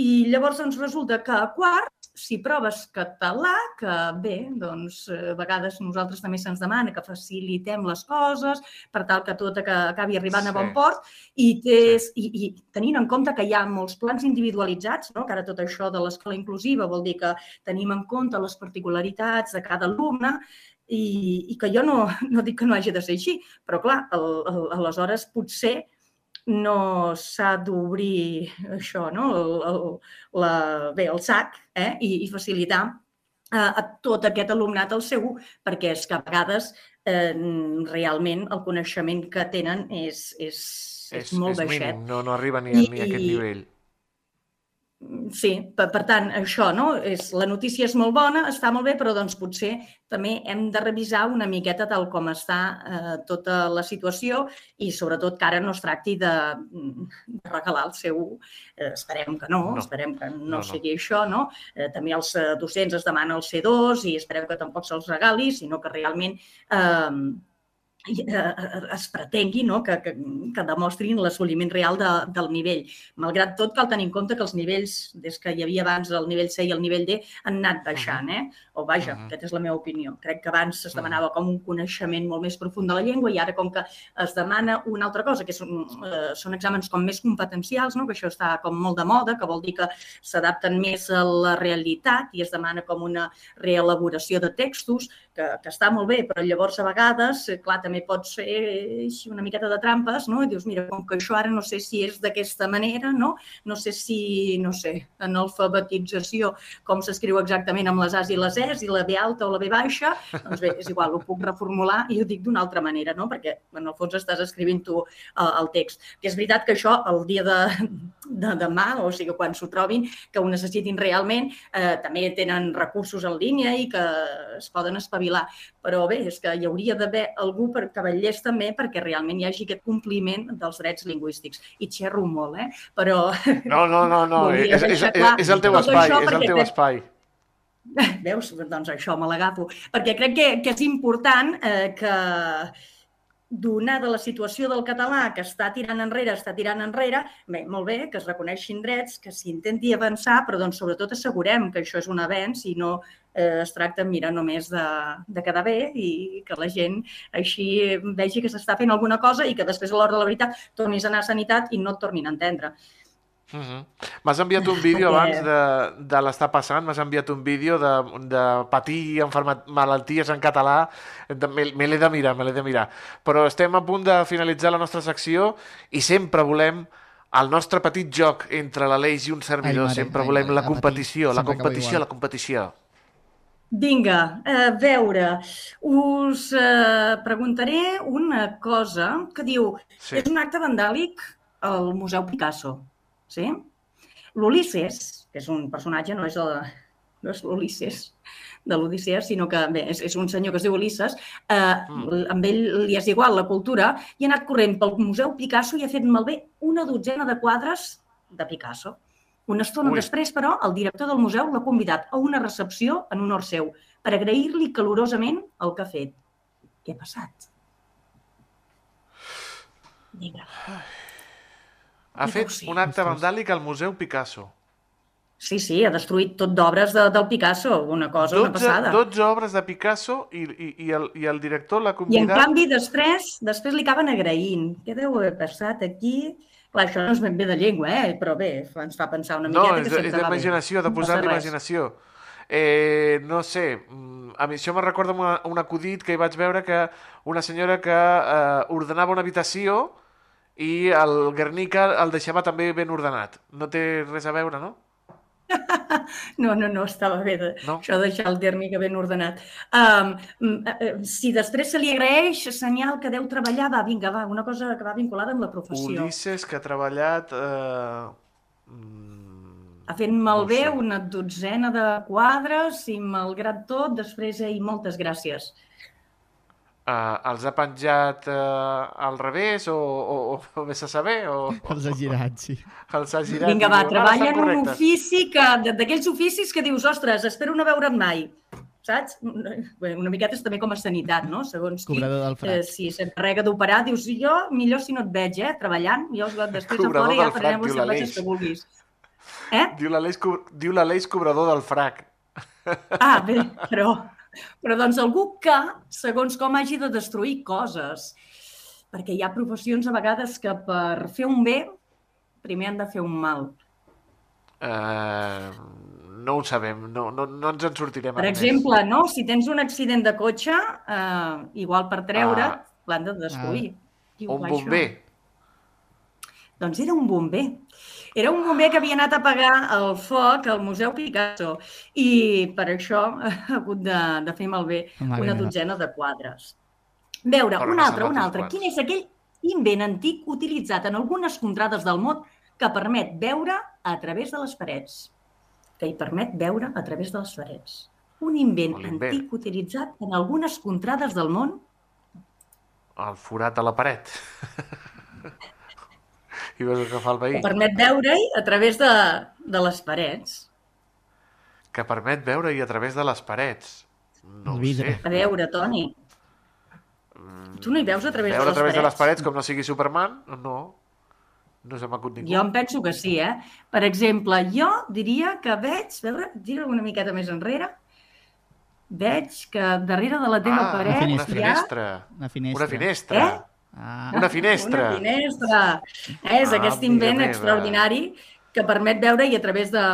I llavors doncs, resulta que a quart, si proves català, que bé, doncs a vegades nosaltres també se'ns demana que facilitem les coses per tal que tot que acabi arribant a bon Sí. port i, tens, i, i tenint en compte que hi ha molts plans individualitzats, no? que ara tot això de l'escola inclusiva vol dir que tenim en compte les particularitats de cada alumne i, i que jo no, no dic que no hagi de ser així, però clar, el, el, aleshores potser no s'ha d'obrir això, no? El, el, la, bé, el sac eh? I, i facilitar eh, a tot aquest alumnat el seu, perquè és que a vegades eh, realment el coneixement que tenen és, és, és, és molt és baixet. mínim, no, no arriba ni, I- ni a aquest nivell. Sí, per, per tant, això, no? És, la notícia és molt bona, està molt bé, però doncs potser també hem de revisar una miqueta tal com està eh, tota la situació i sobretot que ara no es tracti de, de regalar el seu... Eh, esperem que no, No. esperem que no, No, no. sigui això, no? Eh, també els eh, docents es demanen el C2 i esperem que tampoc se'ls regali, sinó que realment eh, es pretengui no? que, que, que demostrin l'assoliment real de, del nivell. Malgrat tot, cal tenir en compte que els nivells, des que hi havia abans el nivell C i el nivell D, han anat baixant, eh? O vaja, Mhm. aquesta és la meva opinió. Crec que abans es demanava com un coneixement molt més profund de la llengua i ara com que es demana una altra cosa, que són, eh, són exàmens com més competencials, no? que això està com molt de moda, que vol dir que s'adapten més a la realitat i es demana com una reelaboració de textos, que, que està molt bé, però llavors a vegades, eh, clar, també pots fer així una miqueta de trampes, no? I dius, mira, com que això ara no sé si és d'aquesta manera, no? No sé si, no sé, en alfabetització, com s'escriu exactament amb les A's i les E's, i la B alta o la B baixa, doncs bé, és igual, ho puc reformular i ho dic d'una altra manera, no? Perquè, en el fons, estàs escrivint tu eh, el text. Que és veritat que això, el dia de, de demà, o sigui, quan s'ho trobin, que ho necessitin realment, eh, també tenen recursos en línia i que es poden espavilar. Però bé, és que hi hauria d'haver algú per que vetllés també perquè realment hi hagi aquest compliment dels drets lingüístics. I xerro molt, eh? Però No, no, no, no. És, és, és, clar és el teu espai, és el teu espai. Veus? Doncs això me l'agafo. Perquè crec que, que és important eh, que donada la situació del català que està tirant enrere, està tirant enrere, bé, molt bé, que es reconeixin drets, que s'intenti avançar, però doncs sobretot assegurem que això és un avenç i no eh, es tracta, mira, només de, de quedar bé i que la gent així vegi que s'està fent alguna cosa i que després a l'hora de la veritat tornis a anar a sanitat i no et tornin a entendre. Mhm. M'has enviat un vídeo abans de, de l'estar passant, m'has enviat un vídeo de, de patir malalties en català, me, l'he de mirar, me l'he de mirar. Però estem a punt de finalitzar la nostra secció i sempre volem el nostre petit joc entre l'Aleix i un servidor, mare, sempre ai, volem mare, la competició, la Sempre acaba competició, la competició. Vinga, a veure, us eh, preguntaré una cosa que diu, Sí. és un acte vandàlic al Museu Picasso, sí? L'Ulisses, que és un personatge, no és, el, no és l'Ulisses de l'Odissea, sinó que bé, és, és un senyor que es diu Ulisses, eh, Mm. amb ell li és igual la cultura, i ha anat corrent pel Museu Picasso i ha fet malbé una dotzena de quadres de Picasso. Una estona Ui. després, però, el director del museu l'ha convidat a una recepció en honor seu per agrair-li calorosament el que ha fet. Què ha passat? Vinga. Ha fet deu ser? un acte vandàlic al Museu Picasso. Sí, sí, ha destruït tot d'obres de, del Picasso, una cosa, una 12, passada. 12 obres de Picasso i, i, i, el, i el director l'ha I en convidat... canvi, després, després li acaben agraint. Què deu haver passat aquí? Clar, això no és ben bé de llengua, eh? però bé, ens fa pensar una No, miqueta és, que de- és bé. d'imaginació, de No posar res. l'imaginació. Eh, no sé, mm, a mi això me recorda una, un acudit que hi vaig veure que una senyora que eh, ordenava una habitació i el Guernica el deixava també ben ordenat. No té res a veure, no? No, no, no, estava bé de, No? això de deixar el Guernica ben ordenat. Um, si després se li agraeix, senyal que deu treballar, va, vinga, va, una cosa que va vinculada amb la professió. Ulisses, que ha treballat... Eh, mm, Ha fet malbé No sé. una dotzena de quadres i malgrat tot, després, ei, moltes gràcies. Eh, els ha penjat eh, al revés o, o, o, o vés a saber? O, Els ha girat, sí. els ha girat? Vinga, va, diu, "Ara treballa en un correctes." ofici que, d'aquells oficis que dius, ostres, espero no veure't mai. Saps? Bé, una miqueta és també com a sanitat, no? Segons qui. Cobrador del Eh, frac. si s'encarrega d'operar, dius, jo millor si no et veig, eh, treballant, jo després a Cobrador fora ja farem les cerveses que vulguis. Eh? Diu l'Aleix cobrador del frac. Ah, bé, però, però doncs algú que, segons com hagi de destruir coses, perquè hi ha professions a vegades que per fer un bé primer han de fer un mal. Eh, no ho sabem, no, no, no ens en sortirem. Per amb més. exemple, no? si tens un accident de cotxe, eh, igual per treure, Ah. l'han de destruir. Ho Un bomber. això? Doncs era un bomber. Era un bomber que havia anat a apagar el foc al Museu Picasso i per això ha hagut de, de fer malbé Mare una meva. dotzena de quadres. Veure, Però un altre, un altre. Quin és aquell invent antic utilitzat en algunes contrades del món que permet veure a través de les parets? Que hi permet veure a través de les parets. Un invent L'invent. antic utilitzat en algunes contrades del món El forat a la paret. I que fa el veí. que permet veure-hi a través de, de les parets. Que permet veure-hi a través de les parets. No ho sé. A veure, Toni, tu no hi veus a través Veure de a les través de les parets? parets com no sigui Superman? No. No se m'acut ningú. Jo em penso que sí, eh? Per exemple, jo diria que veig, a veure, tira una miqueta més enrere, veig que darrere de la teva ah, paret una hi ha finestra. Una finestra. Una finestra. Eh? Ah, Una finestra. una finestra. És Ah, aquest invent meva. extraordinari que permet veure-hi a través de,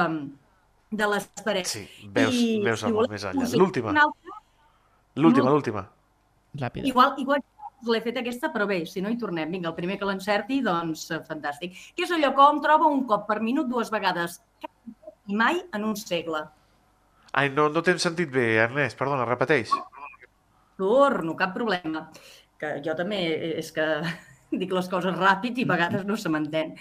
de les parets. Sí, veus, veus el món voleu més enllà. L'última, l'última, l'última. ràpida. Igual, igual l'he fet aquesta, però bé, si no hi tornem. Vinga, el primer que l'encerti, doncs eh, fantàstic. Què és allò que hom troba un cop per minut dues vegades i mai en un segle? Ai, no, no t'hem sentit bé, Ernest, perdona, repeteix. Torno, cap problema. Que jo també eh, és que dic les coses ràpid i a vegades no se m'entén.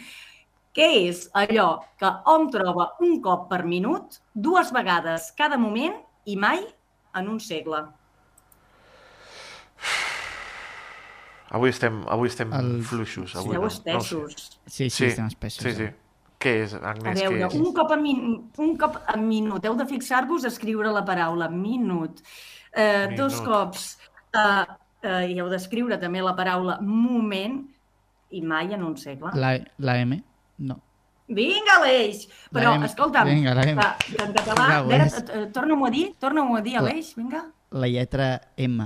Què és allò que hom troba un cop per minut, dues vegades cada moment i mai en un segle? Avui estem, avui estem El- fluixos. Avui Esteu no, no ho sé. espessos. Sí, sí, estem espessos. Sí, sí. Què és, A Agnès, veure, què és? un cop a, min un cop a minut. Heu de fixar-vos a escriure la paraula minut. Eh, dos Minut. cops. Eh, eh, I heu d'escriure també la paraula moment i mai en un segle. La, la M? No. Vinga, Aleix! Però, La M. escolta'm, Vinga, la M. que, en català... Vinga, a veure, Aleix. eh, eh, Torna-m'ho a dir, torna-m'ho a dir, Aleix, vinga. La lletra M.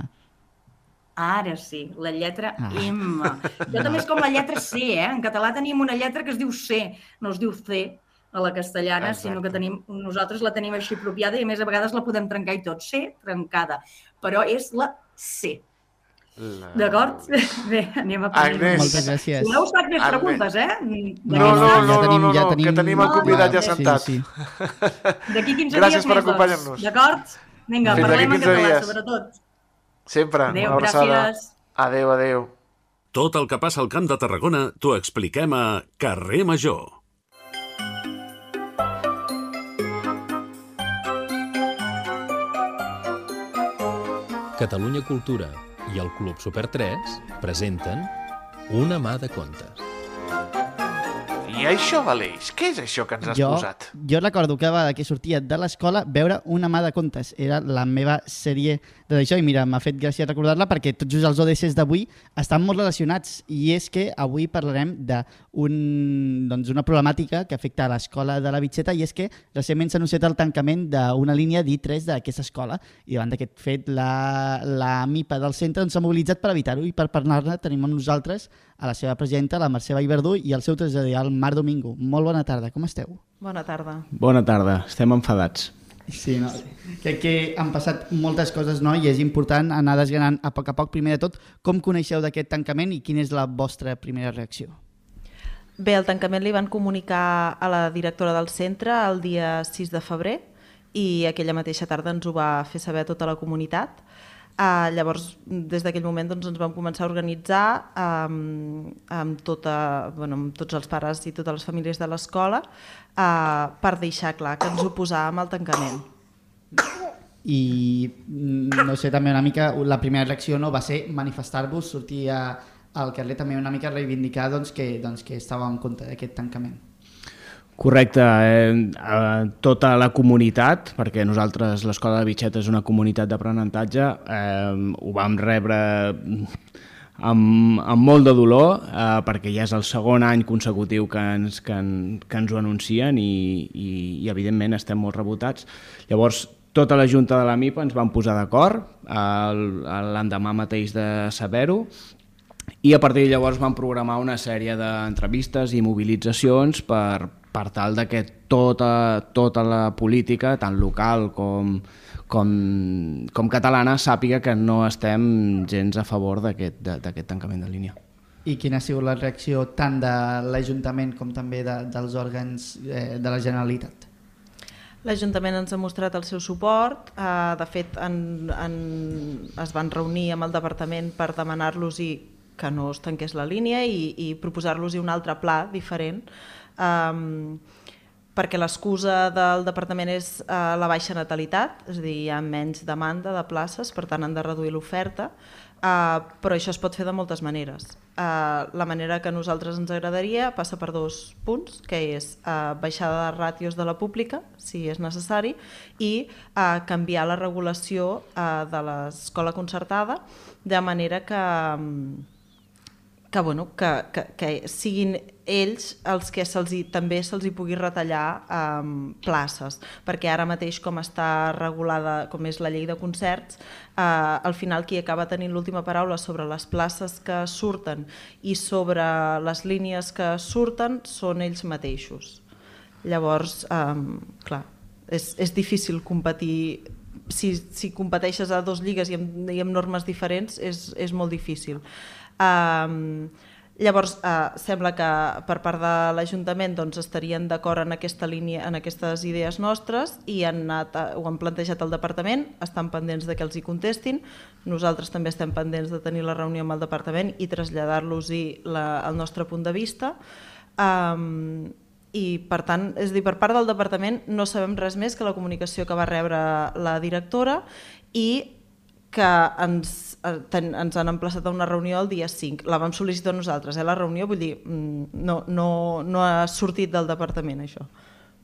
Ara sí, la lletra Ah. M. Jo també és com la lletra C, eh? En català tenim una lletra que es diu C, no es diu C a la castellana, Exacte. sinó que tenim, nosaltres la tenim així apropiada i a més a vegades la podem trencar i tot. C, trencada. Però és la C. La... D'acord? Bé, anem a Agnès. Moltes gràcies. Si no us faig més Agnès. preguntes, eh? No, no, no, ja no, tenim, no, ja no, tenim... que tenim el convidat ja sentat. Sí, sí. D'aquí 15 Gràcies dies per més dos. acompanyar-nos. D'acord? Vinga, Fins parlem en 15 català, dies. sobretot. Sempre, Adéu, una abraçada. gràcies. Adéu, adéu. Tot el que passa al Camp de Tarragona t'ho expliquem a Carrer Major. Catalunya Cultura i el Club Super 3 presenten Una mà de contes. I això, Aleix, què és això que ens has jo, posat? jo recordo que vegada que sortia de l'escola veure una mà de contes. Era la meva sèrie de d'això i mira, m'ha fet gràcia recordar-la perquè tots just els ODCs d'avui estan molt relacionats i és que avui parlarem d'una un, doncs una problemàtica que afecta a l'escola de la Bitxeta i és que recentment s'ha anunciat el tancament d'una línia d'I3 d'aquesta escola i davant d'aquest fet la, la MIPA del centre doncs, s'ha mobilitzat per evitar-ho i per parlar-ne tenim amb nosaltres a la seva presidenta, la Mercè Vallverdú i el seu tresorer, el Marc Domingo. Molt bona tarda, com esteu? Bona tarda. Bona tarda, estem enfadats. Sí, no? Crec que han passat moltes coses, no? I és important anar desgranant a poc a poc, primer de tot, com coneixeu d'aquest tancament i quina és la vostra primera reacció? Bé, el tancament li van comunicar a la directora del centre el dia 6 de febrer i aquella mateixa tarda ens ho va fer saber a tota la comunitat. Uh, llavors, des d'aquell moment doncs, ens vam començar a organitzar um, amb, tota, bueno, amb tots els pares i totes les famílies de l'escola uh, per deixar clar que ens oposàvem al tancament. I, mm, no sé, també una mica, la primera reacció no va ser manifestar-vos, sortir a, al carrer també una mica reivindicar doncs, que, doncs, que estàveu en compte d'aquest tancament. Correcte, eh, eh, tota la comunitat, perquè nosaltres l'escola de Bitxeta és una comunitat d'aprenentatge, eh, ho vam rebre amb, amb molt de dolor, eh, perquè ja és el segon any consecutiu que ens, que, en, que ens ho anuncien i, i, i evidentment estem molt rebotats. Llavors, tota la Junta de la MIPA ens vam posar d'acord el- l'endemà mateix de saber-ho i a partir de llavors vam programar una sèrie d'entrevistes i mobilitzacions per, per tal de que tota, tota la política, tant local com, com, com catalana, sàpiga que no estem gens a favor d'aquest tancament de línia. I quina ha sigut la reacció tant de l'Ajuntament com també de, dels òrgans eh, de la Generalitat? L'Ajuntament ens ha mostrat el seu suport, eh, de fet en, en, es van reunir amb el departament per demanar-los que no es tanqués la línia i, i proposar-los un altre pla diferent, eh, perquè l'excusa del departament és eh, la baixa natalitat, és a dir, hi ha menys demanda de places, per tant han de reduir l'oferta, Uh, però això es pot fer de moltes maneres. Uh, la manera que a nosaltres ens agradaria passa per dos punts, que és uh, baixada de ràtios de la pública, si és necessari, i uh, canviar la regulació uh, de l'escola concertada de manera que, que, bueno, que, que, que siguin ells els que se'ls també se'ls pugui retallar um, places, perquè ara mateix com està regulada, com és la llei de concerts, uh, al final qui acaba tenint l'última paraula sobre les places que surten i sobre les línies que surten són ells mateixos. Llavors, um, clar, és, és difícil competir si, si competeixes a dos lligues i amb, i amb normes diferents és, és molt difícil. Um, Llavors, eh, sembla que per part de l'Ajuntament doncs, estarien d'acord en aquesta línia, en aquestes idees nostres i han anat, eh, ho han plantejat al departament, estan pendents de que els hi contestin. Nosaltres també estem pendents de tenir la reunió amb el departament i traslladar-los el nostre punt de vista. Um, i per tant, és dir, per part del departament no sabem res més que la comunicació que va rebre la directora i que ens, eh, ten, ens han emplaçat a una reunió el dia 5. La vam sol·licitar nosaltres, eh, la reunió, vull dir, mm, no, no, no ha sortit del departament això.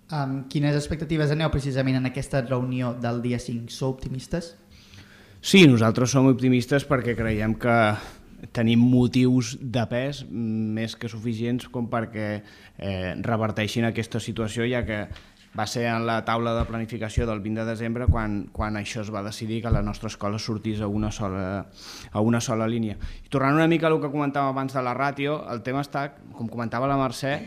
Um, quines expectatives aneu precisament en aquesta reunió del dia 5? Sou optimistes? Sí, nosaltres som optimistes perquè creiem que tenim motius de pes més que suficients com perquè eh, reverteixin aquesta situació, ja que va ser en la taula de planificació del 20 de desembre quan, quan això es va decidir que la nostra escola sortís a una sola, a una sola línia. I tornant una mica al que comentàvem abans de la ràtio, el tema està, com comentava la Mercè,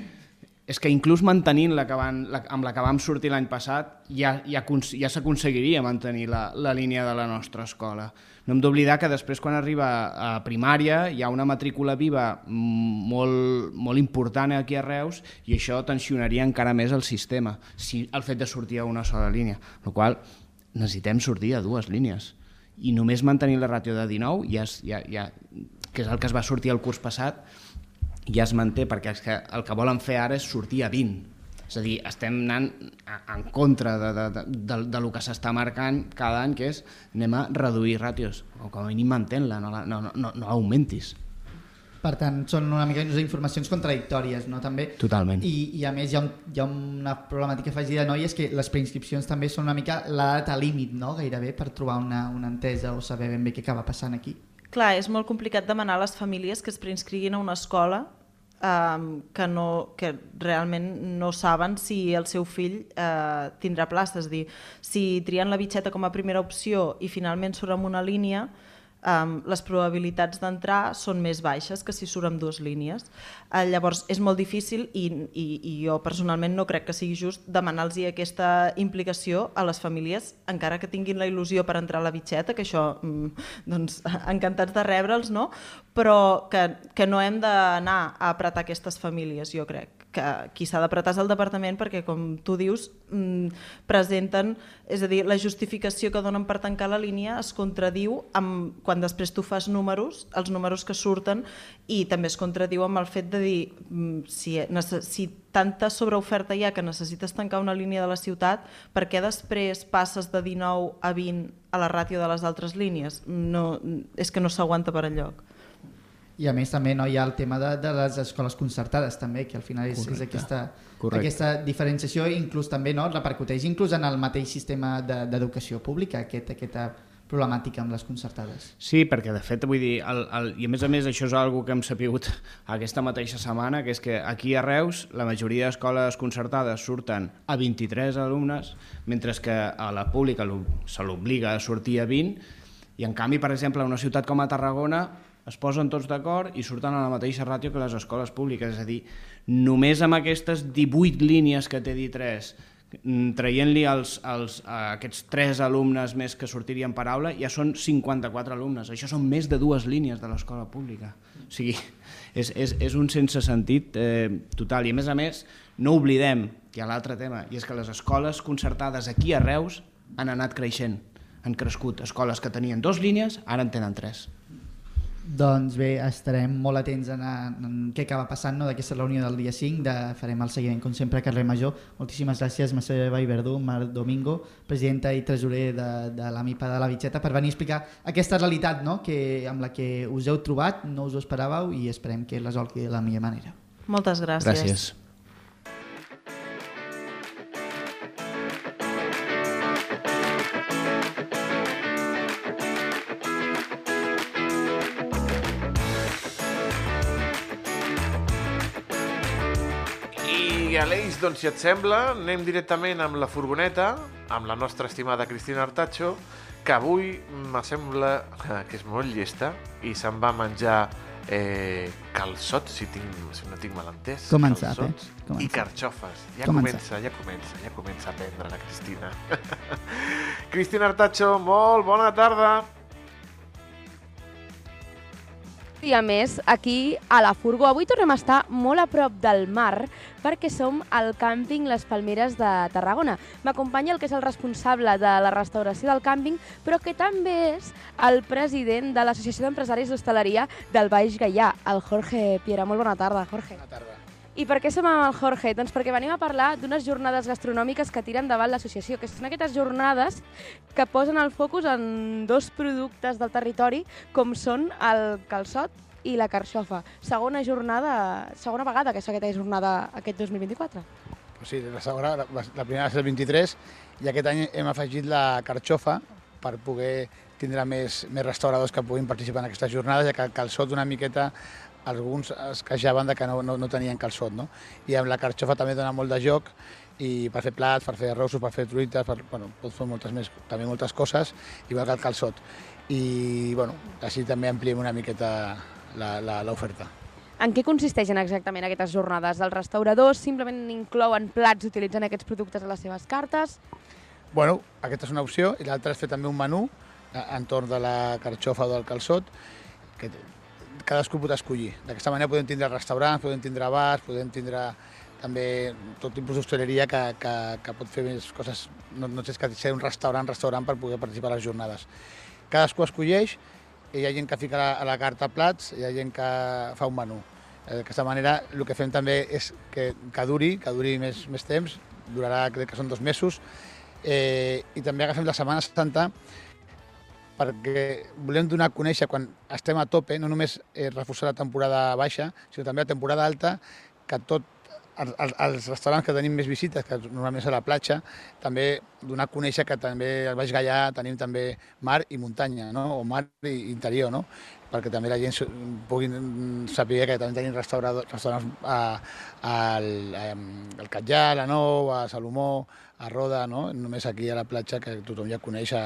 és que inclús mantenint la que van, la, amb la que vam sortir l'any passat ja, ja, ja s'aconseguiria mantenir la, la línia de la nostra escola. No hem d'oblidar que després quan arriba a primària hi ha una matrícula viva molt, molt important aquí a Reus i això tensionaria encara més el sistema, si el fet de sortir a una sola línia, el qual necessitem sortir a dues línies i només mantenir la ràtio de 19 ja, ja, ja, que és el que es va sortir el curs passat ja es manté, perquè el que, el que volen fer ara és sortir a 20. És a dir, estem anant en contra de, de, de, de, de lo que s'està marcant cada any, que és anem a reduir ràtios, o com a mínim mantén-la, no, no, no, no augmentis. Per tant, són una mica informacions contradictòries, no? També. Totalment. I, i a més hi ha, un, hi ha una problemàtica afegida, no? I és que les preinscripcions també són una mica la data límit, no? Gairebé, per trobar una, una entesa o saber ben bé què acaba passant aquí. Clar, és molt complicat demanar a les famílies que es preinscriguin a una escola um, que, no, que realment no saben si el seu fill uh, tindrà plaça. És dir, si trien la bitxeta com a primera opció i finalment surt amb una línia, um, les probabilitats d'entrar són més baixes que si surt amb dues línies. Uh, llavors és molt difícil i, i, i jo personalment no crec que sigui just demanar-los aquesta implicació a les famílies, encara que tinguin la il·lusió per entrar a la bitxeta, que això, um, doncs, encantats de rebre'ls, no? però que, que no hem d'anar a apretar aquestes famílies, jo crec que qui s'ha d'apretar és el departament perquè, com tu dius, mm, presenten, és a dir, la justificació que donen per tancar la línia es contradiu amb, quan després tu fas números, els números que surten, i també es contradiu amb el fet de dir mm, si, si tanta sobreoferta hi ha que necessites tancar una línia de la ciutat, per què després passes de 19 a 20 a la ràtio de les altres línies? No, és que no s'aguanta per enlloc. I a més també no hi ha el tema de, de les escoles concertades també, que al final és, és aquesta, Correcte. aquesta diferenciació inclús també no, repercuteix inclús en el mateix sistema d'educació de, pública, aquest, aquesta problemàtica amb les concertades. Sí, perquè de fet vull dir, el, el, i a més a més això és algo que hem sapigut aquesta mateixa setmana, que és que aquí a Reus la majoria d'escoles concertades surten a 23 alumnes, mentre que a la pública se l'obliga a sortir a 20, i en canvi, per exemple, a una ciutat com a Tarragona es posen tots d'acord i surten a la mateixa ràtio que les escoles públiques. És a dir, només amb aquestes 18 línies que té dit 3 mm, traient-li els, els, aquests tres alumnes més que sortirien per aula, ja són 54 alumnes. Això són més de dues línies de l'escola pública. O sigui, és, és, és un sense sentit eh, total. I a més a més, no oblidem que hi ha l'altre tema, i és que les escoles concertades aquí a Reus han anat creixent, han crescut. Escoles que tenien dues línies, ara en tenen tres. Doncs bé, estarem molt atents a, en què acaba passant no, d'aquesta reunió del dia 5, de, farem el seguiment com sempre a Carrer Major. Moltíssimes gràcies Mercè Vallverdú, Marc Domingo, presidenta i tresorer de, de la MIPA de la Bitxeta, per venir a explicar aquesta realitat no, que, amb la que us heu trobat, no us ho esperàveu i esperem que resolgui de la millor manera. Moltes gràcies. Gràcies. I Aleix, doncs, si et sembla, anem directament amb la furgoneta, amb la nostra estimada Cristina Artacho, que avui m'assembla que és molt llesta i se'n va menjar eh, calçots, si, tinc, si no tinc mal entès. Com en sap, eh? calçots Com en I carxofes. Ja Com en comença, ja comença, ja comença a aprendre la Cristina. Cristina Artacho, molt bona tarda. Dia més aquí a la Furgó. Avui tornem a estar molt a prop del mar perquè som al càmping Les Palmeres de Tarragona. M'acompanya el que és el responsable de la restauració del càmping, però que també és el president de l'Associació d'Empresaris d'Hostaleria del Baix Gaià, el Jorge Piera. Molt bona tarda, Jorge. Bona tarda. I per què som amb el Jorge? Doncs perquè venim a parlar d'unes jornades gastronòmiques que tiren davant l'associació, que són aquestes jornades que posen el focus en dos productes del territori, com són el calçot i la carxofa. Segona jornada, segona vegada que fa aquesta jornada aquest 2024. Pues sí, la, segona, la, la primera va ser el 23 i aquest any hem afegit la carxofa per poder tindre més, més restauradors que puguin participar en aquestes jornades, ja que el calçot una miqueta alguns es queixaven de que no, no, no tenien calçot, no? I amb la carxofa també dona molt de joc i per fer plats, per fer arrossos, per fer truites, per, bueno, pots fer moltes més, també moltes coses, igual que el calçot. I, bueno, així també ampliem una miqueta la- la- l'oferta. En què consisteixen exactament aquestes jornades? Els restauradors simplement inclouen plats utilitzant aquests productes a les seves cartes? Bueno, aquesta és una opció i l'altra és fer també un menú eh, entorn de la carxofa o del calçot que cadascú pot escollir. D'aquesta manera podem tindre restaurants, podem tindre bars, podem tindre també tot tipus d'hostaleria que, que, que pot fer més coses, no, no tens que ser un restaurant, restaurant per poder participar a les jornades. Cadascú escolleix, hi ha gent que fica a la, carta plats, hi ha gent que fa un menú. Eh, D'aquesta manera el que fem també és que, que duri, que duri més, més temps, durarà crec que són dos mesos, eh, i també agafem la Setmana Santa perquè volem donar a conèixer quan estem a tope, no només eh, reforçar la temporada baixa, sinó també la temporada alta, que tot els, els- restaurants que tenim més visites, que normalment és a la platja, també donar a conèixer que també al Baix Gaià tenim també mar i muntanya, no? o mar i interior, no? perquè també la gent pugui saber que també tenim restaurants a, a, al Catllà, a la Nou, a Salomó, a Roda, no? només aquí a la platja que tothom ja coneix a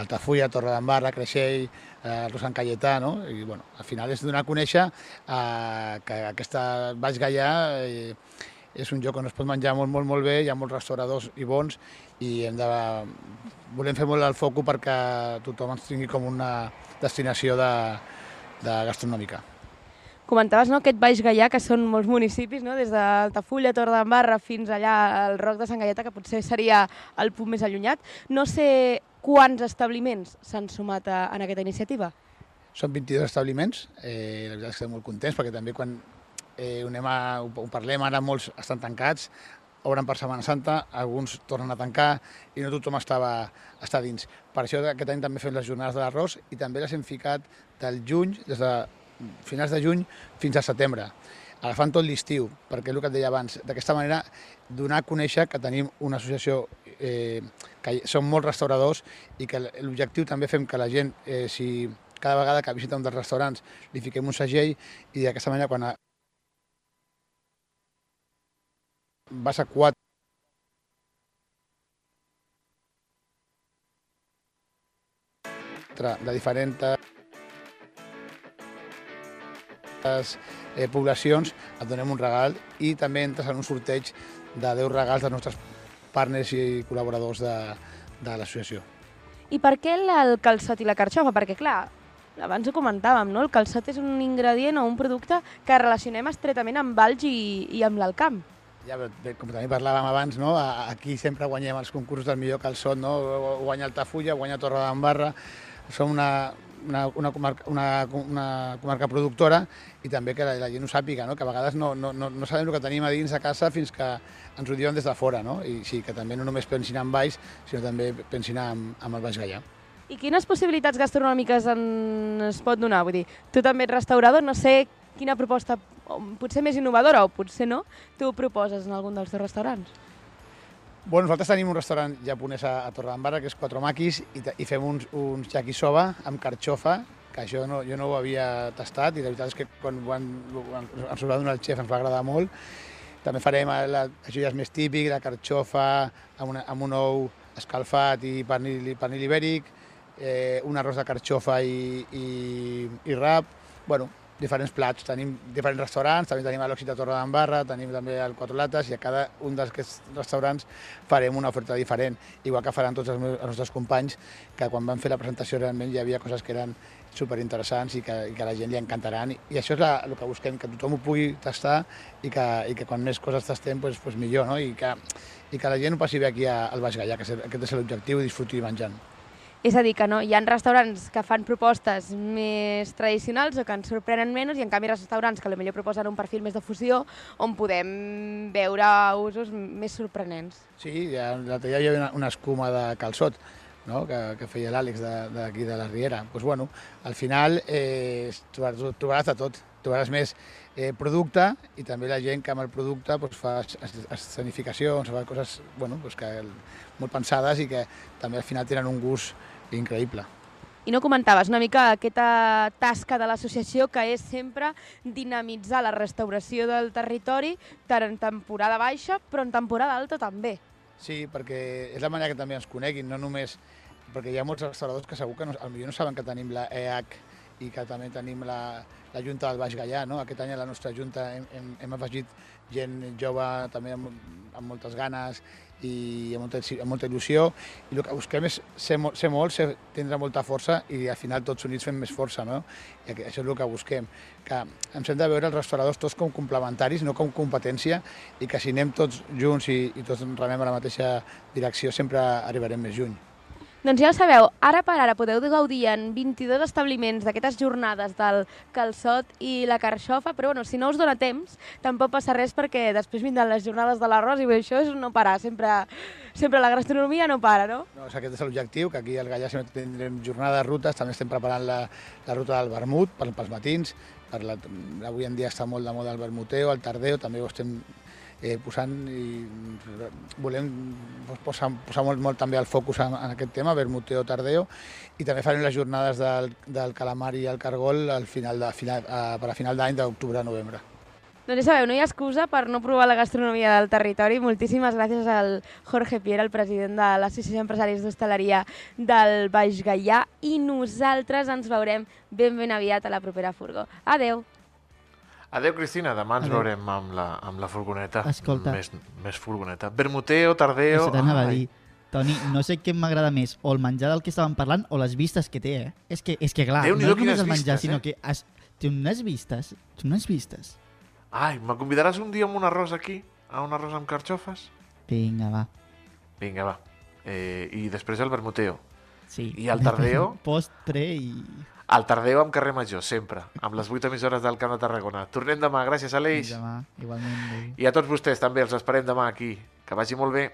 Altafulla, Torre d'Embarra, Creixell, a Sant Cayetà, no? i bueno, al final és donar a conèixer eh, que aquesta Baix Gaià eh, és un lloc on es pot menjar molt, molt, molt bé, hi ha molts restauradors i bons i hem de, volem fer molt el foco perquè tothom ens tingui com una destinació de, de gastronòmica. Comentaves no, aquest Baix Gaià, que són molts municipis, no? des d'Altafulla, Torredembarra, fins allà al Roc de Sant Gaietà, que potser seria el punt més allunyat. No sé quants establiments s'han sumat a, en aquesta iniciativa. Són 22 establiments, eh, la veritat és que estem molt contents perquè també quan eh, anem a, ho parlem ara molts estan tancats, obren per Setmana Santa, alguns tornen a tancar i no tothom estava, està dins. Per això aquest any també fem les jornades de l'arròs i també les hem ficat del juny, des de finals de juny fins a setembre, agafant tot l'estiu, perquè és el que et deia abans, d'aquesta manera donar a conèixer que tenim una associació eh, que som molts restauradors i que l'objectiu també fem que la gent, eh, si cada vegada que visita un dels restaurants li fiquem un segell i d'aquesta manera quan a... vas a quatre de diferents eh, poblacions et donem un regal i també entres en un sorteig de 10 regals dels nostres partners i col·laboradors de, de l'associació. I per què el, calçot i la carxofa? Perquè, clar, abans ho comentàvem, no? El calçot és un ingredient o un producte que relacionem estretament amb Valls i, i amb l'Alcamp. Ja, però, com també parlàvem abans, no? aquí sempre guanyem els concursos del millor calçot, no? guanya Altafulla, guanya Torredembarra, som una, una, una, comarca, una, una comarca productora i també que la, la gent ho sàpiga, no? que a vegades no, no, no, no sabem el que tenim a dins de casa fins que ens ho diuen des de fora, no? i sí, que també no només pensin en baix, sinó també pensin en, en el Baix Gaià. I quines possibilitats gastronòmiques en es pot donar? Vull dir, tu també ets restaurador, no sé quina proposta, potser més innovadora o potser no, tu proposes en algun dels teus restaurants. Bueno, nosaltres tenim un restaurant japonès a, a Torredembarra, que és Quatre Maquis, i, i fem uns, uns yakisoba amb carxofa, que això no, jo no ho havia tastat, i la veritat és que quan ho van, ens ho va donar el xef ens va agradar molt. També farem, la, això ja és més típic, la carxofa amb, una, amb un ou escalfat i pernil, pernil ibèric, eh, un arròs de carxofa i, i, i rap, bueno, diferents plats. Tenim diferents restaurants, també tenim a de Torredembarra, tenim també el Quatre Lates i a cada un d'aquests restaurants farem una oferta diferent, igual que faran tots els, meus, els nostres companys, que quan van fer la presentació realment hi havia coses que eren superinteressants i que, i que a la gent li encantaran. I, i això és la, el que busquem, que tothom ho pugui tastar i que, i que quan més coses tastem, doncs, doncs millor, no? I que, i que la gent ho passi bé aquí a- al Baix Gaià, que aquest és l'objectiu, disfruti menjant. És a dir, que no, hi ha restaurants que fan propostes més tradicionals o que ens sorprenen menys i en canvi restaurants que potser proposen un perfil més de fusió on podem veure usos més sorprenents. Sí, ja, l'altre dia hi havia una, una escuma de calçot, no? que, que feia l'Àlex d'aquí de, de la Riera. Doncs pues, bueno, al final eh, trobaràs, de tot. Trobaràs més eh, producte i també la gent que amb el producte pues, fa es- es- escenificacions, fa coses bueno, pues, que, molt pensades i que també al final tenen un gust increïble. I no comentaves una mica aquesta tasca de l'associació que és sempre dinamitzar la restauració del territori tant en temporada baixa però en temporada alta també. Sí, perquè és la manera que també ens coneguin, no només... Perquè hi ha molts restauradors que segur que no, potser no saben que tenim la EH i que també tenim la, la Junta del Baix Gaià. No? Aquest any a la nostra Junta hem, hem, hem afegit gent jove també amb, amb moltes ganes i amb molta, amb molta il·lusió i el que busquem és ser, mo- ser molt, ser, tindre molta força i al final tots units fem més força, no? I això és el que busquem, que ens hem de veure els restauradors tots com complementaris, no com competència, i que si anem tots junts i, i tots remem a la mateixa direcció sempre arribarem més lluny. Doncs ja ho sabeu, ara per ara podeu gaudir en 22 establiments d'aquestes jornades del calçot i la carxofa, però bueno, si no us dona temps, tampoc passa res perquè després vindran les jornades de l'arròs i això és no parar, sempre, sempre la gastronomia no para, no? No, aquest és l'objectiu, que aquí al Gallà sempre tindrem jornada de rutes, també estem preparant la, la ruta del vermut pels matins, per la, avui en dia està molt de moda el vermuteo, el tardeo, també ho estem eh, posant i volem posar, posar molt, molt també el focus en, en aquest tema, vermuteo, tardeo, i també farem les jornades del, del calamar i el cargol al final de, final, a, per a final d'any d'octubre-novembre. Doncs ja sabeu, no hi ha excusa per no provar la gastronomia del territori. Moltíssimes gràcies al Jorge Piera, el president de l'Associació d'Empresaris d'Hostaleria del Baix Gaià, i nosaltres ens veurem ben ben aviat a la propera furgó. Adeu! Adéu, Cristina. Demà ens Adéu. veurem amb la, amb la furgoneta. Escolta. Més, més furgoneta. Vermuteo, tardeo... Això t'anava a dir. Toni, no sé què m'agrada més, o el menjar del que estàvem parlant o les vistes que té, eh? És que, és que clar, Déu-n'hi-do, no és només el menjar, vistes, sinó eh? que has, té unes vistes, té unes vistes. Ai, me convidaràs un dia amb un arròs aquí? A un arròs amb carxofes? Vinga, va. Vinga, va. Eh, I després el vermuteo. Sí. I el tardeo? Post, pre i... El tardeo amb carrer Major, sempre. Amb les 8 emissores del Camp de Tarragona. Tornem demà. Gràcies, Aleix. Fins demà, igualment. adéu. I a tots vostès també els esperem demà aquí. Que vagi molt bé.